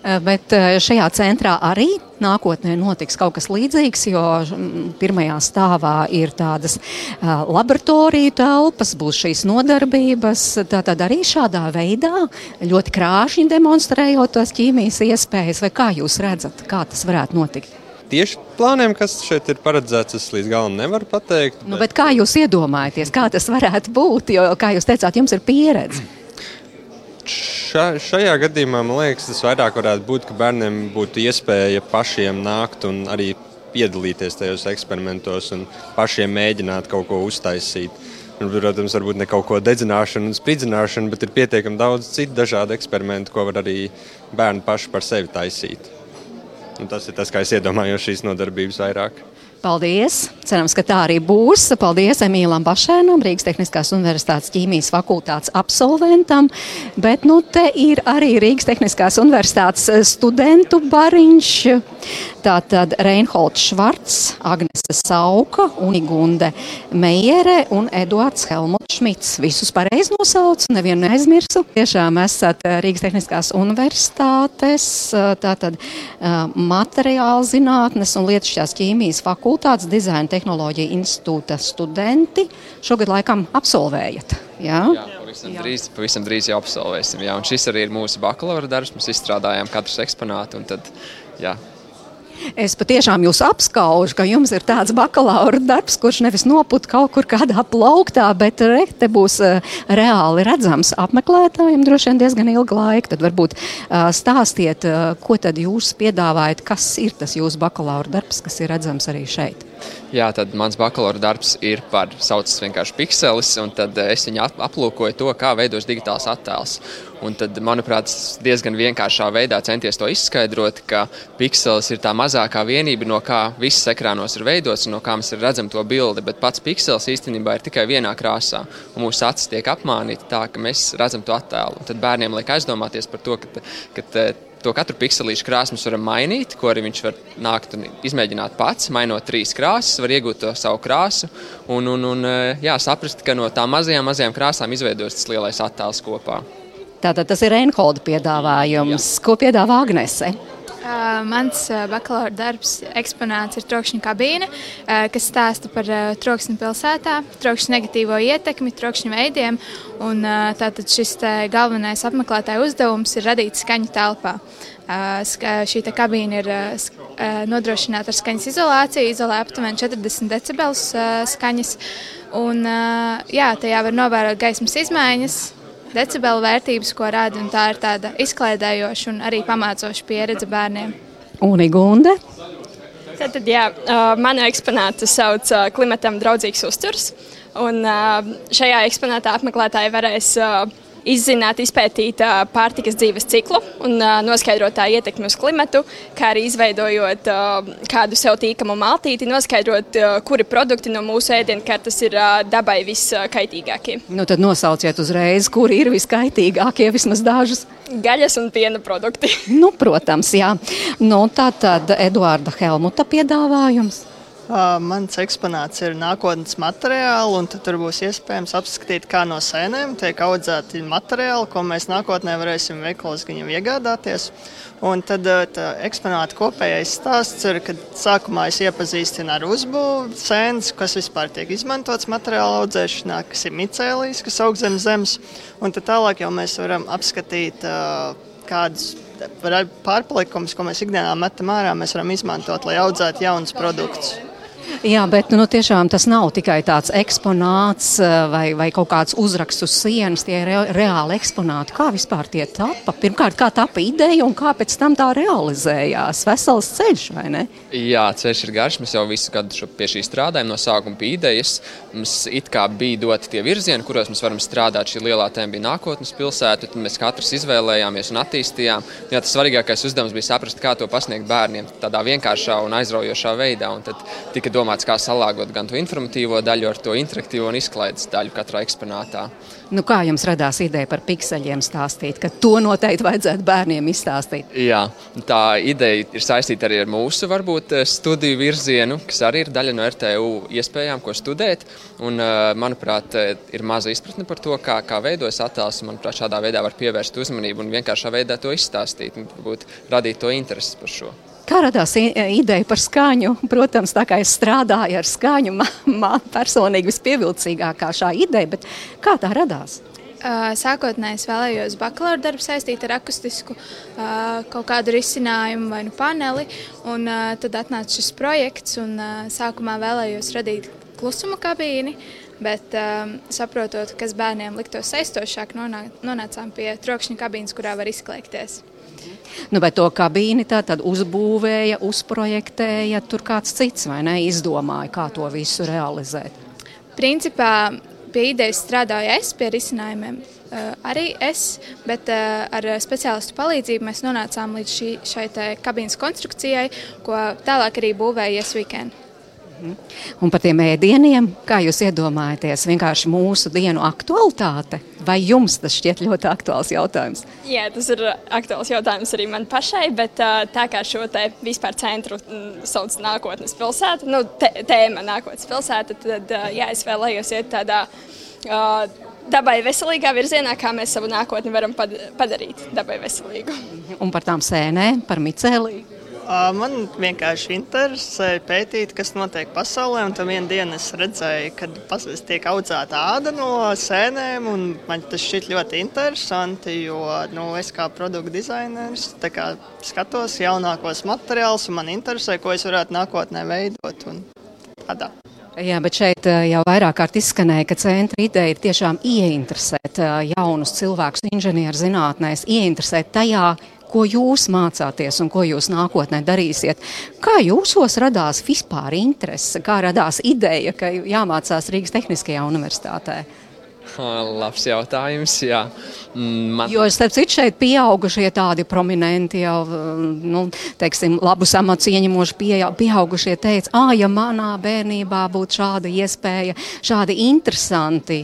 A: Eh, bet eh, šajā centrā arī nākotnē notiks kaut kas līdzīgs, jo mm, pirmajā stāvā ir tādas eh, laboratoriju telpas, būs šīs nodarbības. Tad arī šādā veidā ļoti krāšņi demonstrējot tos ķīmijas iespējas, vai kā jūs redzat, kā tas varētu notikt?
G: tieši plāniem, kas šeit ir paredzēts, es līdz galam nevaru pateikt.
A: Nu, bet... Nu, bet kā jūs iedomājaties, kā tas varētu būt? Jo, kā jūs teicāt, jums ir pieredze.
G: Ša, šajā gadījumā man liekas, tas vairāk varētu būt, ka bērniem būtu iespēja pašiem nākt un arī piedalīties tajos eksperimentos un pašiem mēģināt kaut ko uztaisīt. Un, protams, varbūt ne kaut ko dedzināšanu un spridzināšanu, bet ir pietiekami daudz citu dažādu eksperimentu, ko var arī bērni paši par sevi taisīt. Un tas ir tas, kā es iedomājos šīs nodarbības vairāk.
A: Paldies! Cerams, ka tā arī būs. Paldies Emīlam Bašēnam, Rīgas Tehniskās Universitātes ķīmijas fakultātes absolventam. Bet nu, te ir arī Rīgas Tehniskās Universitātes studentu bariņš. Tātad Reinholds Švarts, Agnese Sauka, Unigunde Meijere un Eduards Helmuts Šmits. Visus pareizi nosaucu, nevienu neaizmirsu. Tiešām esat Rīgas Tehniskās Universitātes tātad materiāla zinātnes un lietušķās ķīmijas fakultātes dizaina tehnoloģija institūta studenti. Šogad laikam absolvējat. Jā,
H: jā pavisam, jā. Drīz, pavisam drīz jau absolvēsim. Jā, un šis arī ir mūsu bakalaura darbs. Mēs izstrādājām katru eksponātu. Tad, jā,
A: Es patiešām jūs apskaužu, ka jums ir tāds bakalaura darbs, kurš nevis noput kaut kur kādā plauktā, bet re, te būs uh, reāli redzams apmeklētājiem droši vien diezgan ilgu laiku. Tad varbūt uh, stāstiet, uh, ko tad jūs piedāvājat, kas ir tas jūsu bakalaura darbs, kas ir redzams arī šeit.
H: Jā, tad mans bakalaura darbs ir par saucas vienkārši pikselis, un tad es viņu aplūkoju to, kā veidos digitāls attēls. Un tad, manuprāt, diezgan vienkāršā veidā centies to izskaidrot, ka pikselis ir tā mazākā vienība, no kā viss ekrānos ir veidots un no kā mēs redzam to bildi. Bet pats pikselis īstenībā ir tikai vienā krāsā, mūsu acis tiek apmānīta tā, ka mēs redzam to attēlu. Un tad bērniem liek aizdomāties par to, ka, ka To katru pikselīšu krāsu mēs varam mainīt, ko arī viņš var nākt un izmēģināt pats. Mainot trīs krāsas, var iegūt to savu krāsu un, un, un eh, jā, saprast, ka no tām mazajām, mazajām krāsām izveidojas tas lielais attēls kopā.
A: Tātad tas ir Reinholda piedāvājums. Jā. Ko piedāvā Agnese?
I: Mans bakalaura darbs eksponāts ir trokšņa kabīne, kas stāsta par troksni pilsētā, trokšņa negatīvo ietekmi, trokšņa veidiem. Un, tātad šis galvenais apmeklētāja uzdevums ir radīt skaņu telpā. Šī kabīne ir nodrošināta ar skaņas izolāciju, izolē aptuveni 40 decibelus skaņas. Un, jā, tajā var novērot gaismas izmaiņas, decibelu vērtības, ko rada. Tā ir tāda izklaidējoša un arī pamācoša pieredze bērniem.
A: Un Igunde?
J: Tad, tad jā, manu eksponātu sauc klimatam draudzīgs uzturs. Un šajā eksponātā apmeklētāji varēs izzināt, izpētīt pārtikas dzīves ciklu un noskaidrot tā ietekmi uz klimatu, kā arī izveidojot kādu sev tīkamu maltīti, noskaidrot, kuri produkti no mūsu ēdienkartes ir dabai viskaitīgākie.
A: Nu, tad nosauciet uzreiz, kuri ir viskaitīgākie, vismaz dažus.
J: Gaļas un piena produkti.
A: nu, protams, jā. Nu, tā tad Eduarda Helmuta piedāvājums.
K: Mans eksponāts ir nākotnes materiāli, un tur būs iespējams apskatīt, kā no sēnēm tiek audzēti materiāli, ko mēs nākotnē varēsim veikalos viņam iegādāties. Un tad eksponāta kopējais stāsts ir, kad sākumā es iepazīstinu ar uzbūvi sēnes, kas vispār tiek izmantots materiāla audzēšanā, kas ir micēlijas, kas aug zem zemes. Un tad tālāk jau mēs varam apskatīt kādus pārpalikumus, ko mēs ikdienā metam ārā, mēs varam izmantot, lai audzētu jaunus produktus.
A: Jā, bet nu, tiešām tas nav tikai tāds eksponāts eh, vai, vai kaut kāds uzraksts uz sienas. Tie ir re, reāli eksponāti. Kā vispār tie tapa? Pirmkārt, kā tapa ideja un kā pēc tam tā realizējās? Vesels ceļš, vai ne?
B: Jā, ceļš ir garš. Mēs jau visu gadu pie šī strādājam. No sākuma bija idejas. Mums it kā bija doti tie virzieni, kuros mēs varam strādāt. Šī lielā tēma bija nākotnes pilsēta. Tad mēs katrs izvēlējāmies un attīstījām. Jā, tas svarīgākais uzdevums bija saprast, kā to pasniegt bērniem tādā vienkāršā un aizraujošā veidā. Un tad tika domāts, kā salāgot gan to informatīvo daļu ar to interaktīvo un izklaides daļu katrā eksponātā.
A: Nu, kā jums radās ideja par pikseļiem stāstīt, ka to noteikti vajadzētu bērniem izstāstīt?
B: Jā, tā ideja ir saistīta arī ar mūsu varbūt studiju virzienu, kas arī ir daļa no RTU iespējām, ko studēt. Un, manuprāt, ir maza izpratne par to, kā, kā veidojas attēls. Manuprāt, šādā veidā var pievērst uzmanību un vienkāršā veidā to izstāstīt un varbūt radīt to interesi par šo.
A: Kā radās ideja par skaņu? Protams, tā kā es strādāju ar skaņu, man, personīgi vispievilcīgākā šā ideja, bet kā tā radās?
I: Sākotnēji es vēlējos bakalaura darbu saistīt ar akustisku kaut kādu risinājumu vai nu paneli, un tad atnāca šis projekts, un sākumā vēlējos radīt klusuma kabīni, bet saprotot, kas bērniem liktos saistošāk, nonācām pie trokšņa kabīnes, kurā var izklēkties.
A: Nu, bet to kabīni tā tad uzbūvēja, uzprojektēja, tur kāds cits vai ne izdomāja, kā to visu realizēt.
I: Principā pie idejas strādāju es, pie risinājumiem uh, arī es, bet uh, ar speciālistu palīdzību mēs nonācām līdz šī, šai kabīnes konstrukcijai, ko tālāk arī būvēja Yes Weekend.
A: Un par tiem ēdieniem, kā jūs iedomājaties, vienkārši mūsu dienu aktualitāte? Vai jums tas šķiet ļoti aktuāls jautājums?
J: Jā, tas ir aktuāls jautājums arī man pašai, bet tā kā šo te vispār centru mm, sauc nākotnes pilsēta, nu, tēma nākotnes pilsēta, tad jā, es vēlējos iet tādā. Dabai veselīgā virzienā, kā mēs savu nākotni varam padarīt dabai veselīgu.
A: Un par tām sēnēm, par micēliju.
K: Man vienkārši interesē pētīt, kas notiek pasaulē. Un vienā dienā es redzēju, kad tiek audzēta āda no sēnēm. Man tas šķiet ļoti interesanti, jo nu, es kā produktu dizainers kā, skatos jaunākos materiālus, un man interesē, ko es varētu nākotnē veidot. Tādā.
A: Jā, bet šeit jau vairāk kārt izskanēja, ka centra ideja ir tiešām ieinteresēt jaunus cilvēkus inženierzinātnēs, ieinteresēt tajā, ko jūs mācāties un ko jūs nākotnē darīsiet. Kā jūsos radās vispār interese, kā radās ideja, ka jāmācās Rīgas Tehniskajā universitātē?
B: Labs jautājums. Jā.
A: Mm, man... Jo, starp citu, šeit pieaugušie tādi prominenti, jau nu, teiksim, labus amats ieņemoši pieaugušie teica, ah, ja manā bērnībā būtu šāda iespēja, šādi interesanti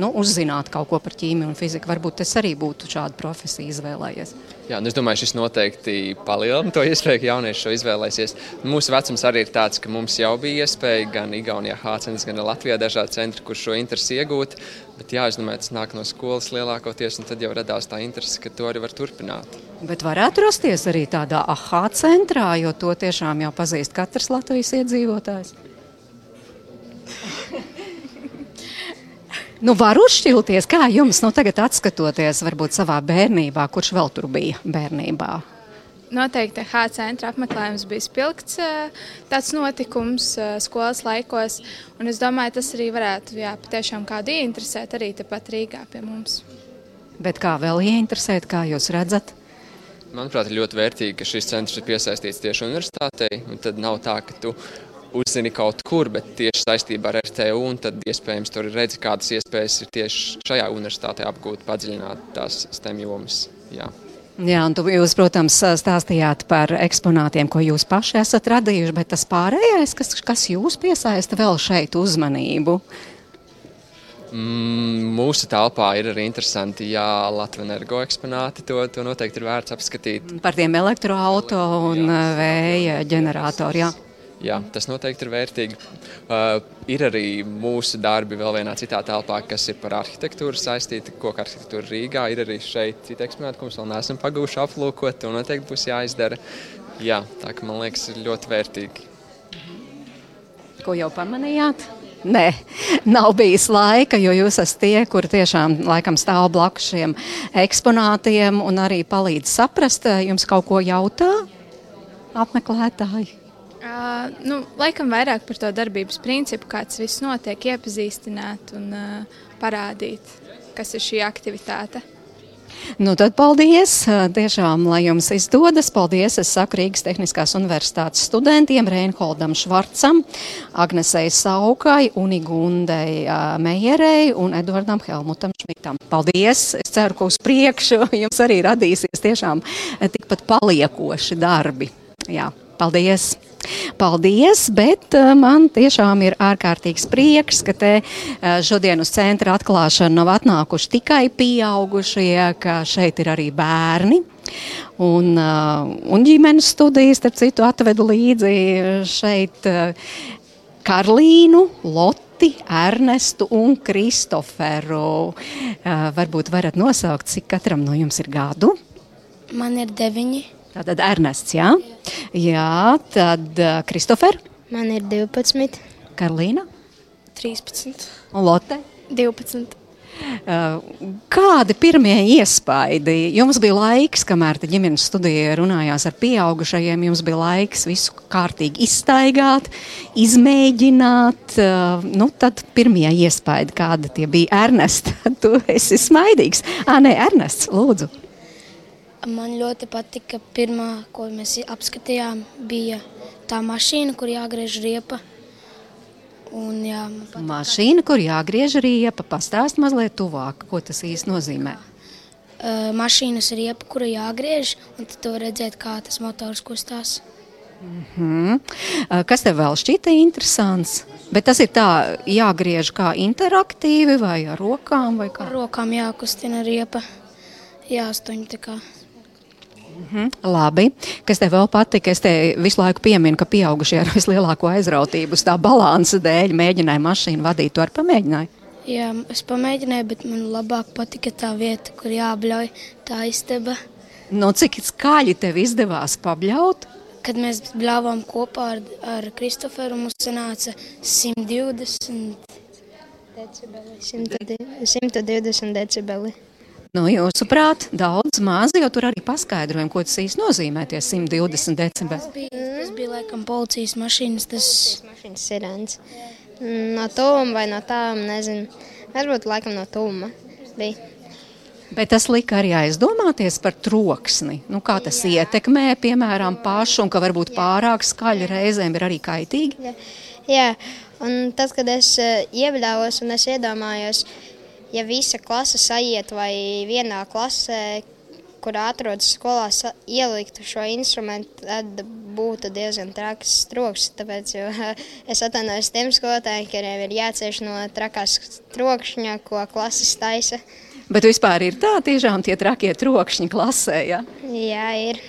A: nu, uzzināt kaut ko par ķīmiju un fiziku, varbūt es arī būtu šādu profesiju izvēlējies.
B: Jā, nu es domāju, šis noteikti palielina to iespēju, ka jaunieši šo izvēlēsies. Mūsu vecums arī ir tāds, ka mums jau bija iespēja gan Igaunijā, Hācenes, gan Latvijā dažādi centri, kur šo interesi iegūt. Bet jā, es domāju, tas nāk no skolas lielākoties, un tad jau radās tā interese, ka to arī var turpināt.
A: Bet varētu rasties arī tādā aha centrā, jo to tiešām jau pazīst katrs Latvijas iedzīvotājs. Nu, var uzšķilties, kā jums nu, tagad atskatoties, varbūt savā bērnībā, kurš vēl tur bija bērnībā?
I: Noteikti H centra apmeklējums bija spilgts tāds notikums skolas laikos, un es domāju, tas arī varētu jā, patiešām kādu ieinteresēt arī tepat Rīgā pie mums.
A: Bet kā vēl ieinteresēt, kā jūs redzat?
B: Manuprāt, ir ļoti vērtīgi, ka šis centrs ir piesaistīts tieši universitātei. Tad nav tā, ka tu uzzini kaut kur, bet tieši saistībā ar RTU, un tad iespējams tur redzi, kādas iespējas ir tieši šajā universitātē apgūt, padziļināt tās STEM jomas. Jā.
A: Jā, un tu, jūs, protams, stāstījāt par eksponātiem, ko jūs paši esat radījuši, bet tas pārējais, kas, kas jūs piesaista vēl šeit uzmanību?
B: Mm, mūsu telpā ir arī interesanti, ja Latvijas energo eksponāti to, to noteikti ir vērts apskatīt.
A: Par tiem elektroautoriem un jā, vēja ģeneratoriem.
H: Jā, tas noteikti ir vērtīgi. Uh, ir arī mūsu darbi vēl vienā citā telpā, kas ir par arhitektūru saistīti. Koka arhitektūra Rīgā ir arī šeit cita eksponāta, ko mēs vēl neesam pagūši aplūkot. Un noteikti būs jāizdara. Jā, tā ka man liekas, ir ļoti vērtīgi.
A: Ko jau pamanījāt? Nē, nav bijis laika, jo jūs esat tie, kuri tiešām laikam stāv blakus šiem eksponātiem un arī palīdz saprast, jums kaut ko jautā apmeklētāji.
I: Uh, nu, laikam vairāk par to darbības principu, kāds viss notiek, iepazīstināt un uh, parādīt, kas ir šī aktivitāte.
A: Nu, tad paldies! Tiešām, lai jums izdodas. Paldies! Es saku Rīgas Tehniskās Universitātes studentiem Reinholdam Švarcam, Agnesei Saukai, Unigundei Meierei un Edvardam Helmutam Šmitam. Paldies! Es ceru, ka uz priekšu jums arī radīsies tiešām tikpat paliekoši darbi. Jā, paldies! Paldies, bet uh, man tiešām ir ārkārtīgs prieks, ka te uh, šodien uz centra atklāšanu nav atnākuši tikai pieaugušie, ka šeit ir arī bērni. Un, uh, un ģimenes studijas, starp citu, atvedu līdzi šeit Karlīnu, Lotti, Ernestu un Kristoferu. Varbūt varat nosaukt, cik katram no jums ir gadu?
L: Man ir deviņi.
A: Tātad Ernests, jā. Jā, tad uh, Kristofer.
L: Man ir 12.
A: Karolīna.
L: 13.
A: Un Lotte.
L: 12.
A: Uh, kādi pirmie iespaidi? Jums bija laiks, kamēr ģimenes studijā runājās ar pieaugušajiem, jums bija laiks visu kārtīgi iztaigāt, izmēģināt. Uh, nu, tad pirmie iespaidi, kādi tie bija? Ernest, tu esi smaidīgs. Ā, nē, Ernests, lūdzu.
L: Man ļoti patika, pirmā, ko mēs apskatījām, bija tā mašīna, kur jāgriež riepa. Un, jā,
A: mašīna, kur jāgriež riepa, pastāst mazliet tuvāk, ko tas īsti nozīmē.
L: Uh, mašīnas riepa, kura jāgriež, un tad var redzēt, kā tas motors kustās.
A: Mm -hmm. Kas tev vēl šķita interesants? Bet tas ir tā, jāgriež kā interaktīvi vai ar rokām? Vai kā?
L: Ar rokām jākustina riepa, jāstuņ tā kā.
A: -hmm. Labi. Kas tev vēl patika? Es te visu laiku pieminu, ka pieaugušie ar vislielāko aizrautību tā balansa dēļ mēģināja mašīnu vadīt. Tu arī pamēģināji?
L: Jā, es pamēģināju, bet man labāk patika tā vieta, kur jābļauj tā istaba.
A: Nu, cik skaļi tev izdevās pabļaut?
L: Kad mēs bļāvām kopā ar, ar Kristoferu, mums sanāca 120 decibeli. 120 decibeli.
A: Nu, jūsuprāt, daudz maz, jo tur arī paskaidrojam, ko tas īsti nozīmē, tie 120 decibeli.
L: Tas bija, tas bija laikam policijas mašīnas, tas
M: mašīnas sirens. No tuvuma vai no tām, nezinu. Varbūt laikam no tuvuma bija.
A: Bet tas lika arī aizdomāties par troksni. Nu, kā tas Jā. ietekmē, piemēram, pašu, un ka varbūt pārāk skaļi reizēm ir arī kaitīgi.
M: Jā, Jā. un tad, kad es uh, iebļāvos un es iedomājos, uh, ja visa klase sajiet vai vienā klasē, kur atrodas skolā, ieliktu šo instrumentu, tad būtu diezgan traks troksnis. Tāpēc es atvainojos tiem skolotājiem, kuriem ir jācieš no trakās trokšņa, ko klases taisa.
A: Bet vispār ir tā, tiešām tie trakie trokšņi klasē, ja?
M: Jā, ir.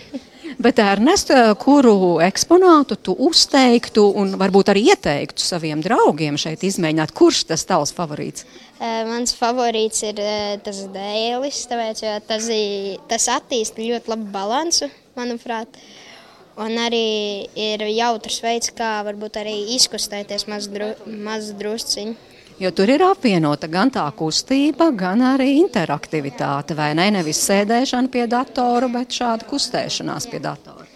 A: Bet, Ernest, kuru eksponātu tu uzteiktu un varbūt arī ieteiktu saviem draugiem šeit izmēģināt? Kurš tas tavs favorīts?
M: Mans favorīts ir tas dēlis, tāpēc tas, tas attīsta ļoti labu balansu, manuprāt. Un arī ir jautrs veids, kā varbūt arī izkustēties maz, dru, maz drusciņu.
A: Jo tur ir apvienota gan tā kustība, gan arī interaktivitāte. Vai ne? Nevis sēdēšana pie datora, bet šāda kustēšanās pie datora.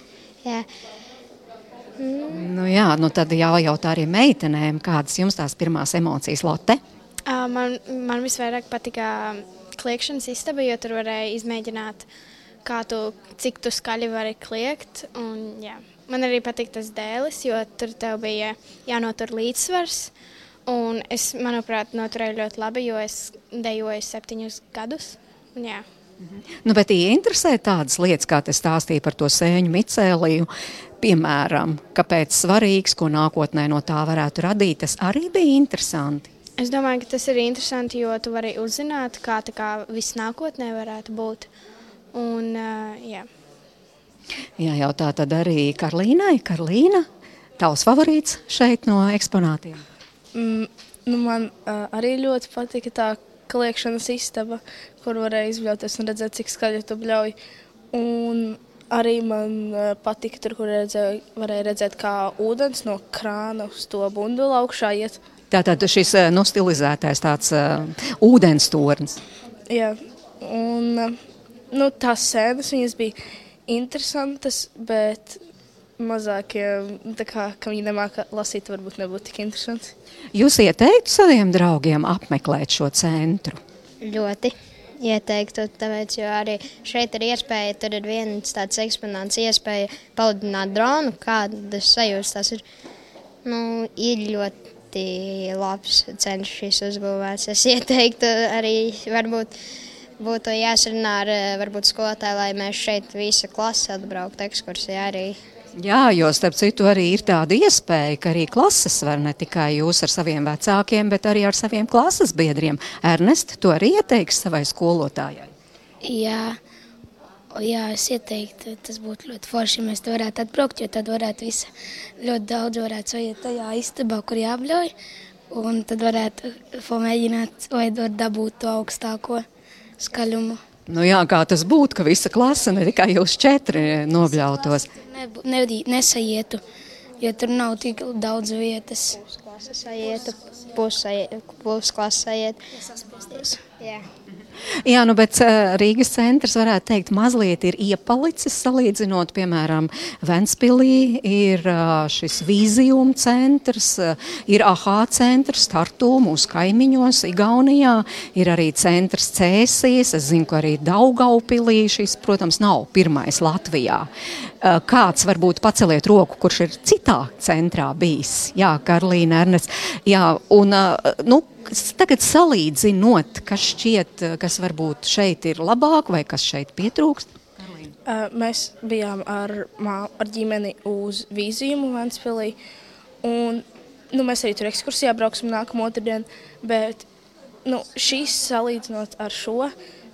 M: Jā.
A: Nu, jā, nu tad jājautā arī meitenēm, kādas jums tās pirmās emocijas, Lotte?
N: Man, man visvairāk patika kliēšanas istaba, jo tur varēja izmēģināt, tu, cik tu skaļi vari kliegt. Un, jā. man arī patika tas dēlis, jo tur tev bija jānotur līdzsvars. Un es, manuprāt, noturēju ļoti labi, jo es dejoju septiņus gadus. Un, jā.
A: Mhm. Nu, bet ieinteresē tādas lietas, kā te stāstīja par to sēņu micēliju, piemēram, kāpēc svarīgs, ko nākotnē no tā varētu radīt, tas arī bija interesanti.
N: Es domāju, ka tas ir interesanti, jo tu vari uzzināt, kā, kā viss nākotnē varētu būt. Un, uh, jā.
A: jā, jau tā tad arī Karlīnai, Karlīna, tavs favorīts šeit no eksponātiem?
O: Mm, nu man uh, arī ļoti patika tā kliēšanas istaba, kur varēja izbļauties un redzēt, cik skaļi tu bļauj. Un arī man uh, patika tur, kur redzēja, varēja redzēt, kā ūdens no krāna uz to bundulu augšā iet.
A: Tātad šis nu, stilizētais tāds uh, ūdens tornis.
O: Jā, un uh, nu, tās sēnes bija interesantas, bet mazākiem, kā, ka viņi nemāca lasīt, varbūt nebūtu tik interesanti.
A: Jūs ieteiktu saviem draugiem apmeklēt šo centru?
M: Ļoti ieteiktu, tāpēc, jo arī šeit ir iespēja, tur ir viens tāds eksponāts, iespēja palidināt dronu, kādas sajūtas tas ir. Nu, ir ļoti labs ceļš šis uzbūvēts. Es ieteiktu arī varbūt būtu jāsarunā ar varbūt skolotāju, lai mēs šeit visa klase atbrauktu ekskursijā arī.
A: Jā, jo starp citu arī ir tāda iespēja, ka arī klases var ne tikai jūs ar saviem vecākiem, bet arī ar saviem klases biedriem. Ernest, to arī ieteiks savai skolotājai?
L: Jā. Jā, es ieteiktu, tas būtu ļoti forši, ja mēs varētu atbraukt, jo tad varētu visi ļoti daudz varētu sajiet tajā istabā, kur jābļauj, un tad varētu pamēģināt vai dabūt to augstāko skaļumu.
A: Nu jā, kā tas būtu, ka visa klase, ne tikai jūs četri nobļautos?
L: Ne, ne, nesajietu, jo tur nav tik daudz vietas.
M: Pusklasa sajietu, pusklasa sajietu.
A: Jā. Jā, nu, bet uh, Rīgas centrs varētu teikt, mazliet ir iepalicis salīdzinot, piemēram, Ventspilī ir uh, šis vīzijuma centrs, uh, ir AHA centrs, Tartu mūsu kaimiņos, Igaunijā, ir arī centrs Cēsīs, es zinu, ka arī Daugaupilī šis, protams, nav pirmais Latvijā. Kāds varbūt paceliet roku, kurš ir citā centrā bijis? Jā, Karlīna Ernest. Jā, un, nu, tagad salīdzinot, kas šķiet, kas varbūt šeit ir labāk vai kas šeit pietrūkst?
O: Mēs bijām ar, ar ģimeni uz vīzījumu Ventspilī, un nu, mēs arī tur ekskursijā brauksim nākamā otrdiena, bet nu, šīs salīdzinot ar šo,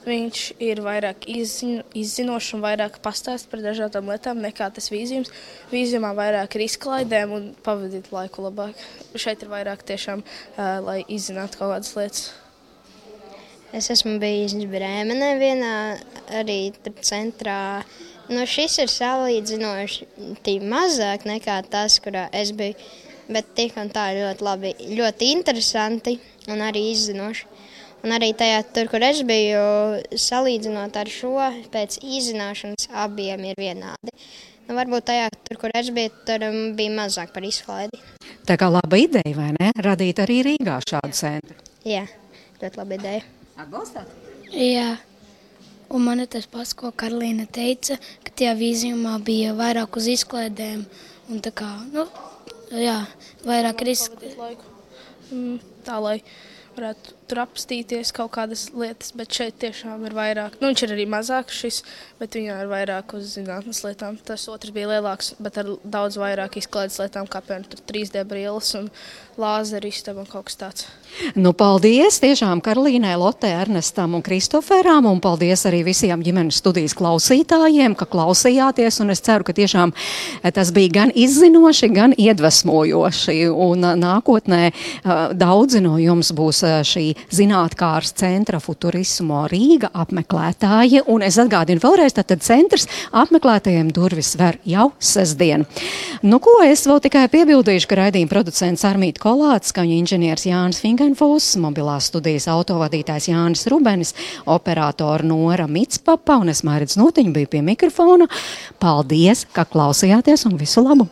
O: Viņš ir vairāk izzino, izzinošs un vairāk pastāst par dažādām lietām nekā tas vīzijums. Vīzijumā vairāk ir izklaidēm un pavadīt laiku labāk. Šeit ir vairāk tiešām, uh, lai izzinātu kaut kādas lietas.
M: Es esmu bijis Brēmenē vienā arī centrā. Nu, šis ir salīdzinoši mazāk nekā tas, kurā es biju. Bet tik un tā ļoti labi, ļoti interesanti un arī izzinoši. Un arī tajā, tur, kur es biju, salīdzinot ar šo, pēc izzināšanas abiem ir vienādi. Nu, varbūt tajā, tur, kur es biju, tur um, bija mazāk par izklaidi.
A: Tā kā laba ideja, vai ne? Radīt arī Rīgā šādu centru.
M: Jā, ļoti laba ideja.
A: Atbalstāt?
L: Jā. Un man ir tas pats, ko Karolīna teica, ka tajā vīzijumā bija vairāk uz izklaidēm. Un tā kā, nu, jā, vairāk riski.
O: Mm, tā, lai varētu tur apstīties kaut kādas lietas, bet šeit tiešām ir vairāk. Nu, viņš ir arī mazāks šis, bet viņā ir vairāk uz zinātnes lietām. Tas otrs bija lielāks, bet ar daudz vairāk izklaides lietām, kā piemēram 3D brilles un lāzeru istaba un kaut kas tāds.
A: Nu, paldies tiešām Karolīnai, Lotē, Ernestam un Kristoferām, un paldies arī visiem ģimenes studijas klausītājiem, ka klausījāties, un es ceru, ka tiešām eh, tas bija gan izzinoši, gan iedvesmojoši, un eh, nākotnē eh, daudzi no jums būs šī zinātkārs centra futurismo Rīga apmeklētāji, un es atgādinu vēlreiz, tātad centrs apmeklētajiem durvis ver jau sestdien. Nu, ko es vēl tikai piebildīšu, ka raidījuma producents Armīt Kolāts, skaņu inženieris Jānis Finga, Ingenfūs, mobilās studijas autovadītājs Jānis Rubenis, operātora Nora Mitspapa un es Mērits Notiņa biju pie mikrofona. Paldies, ka klausījāties un visu labu!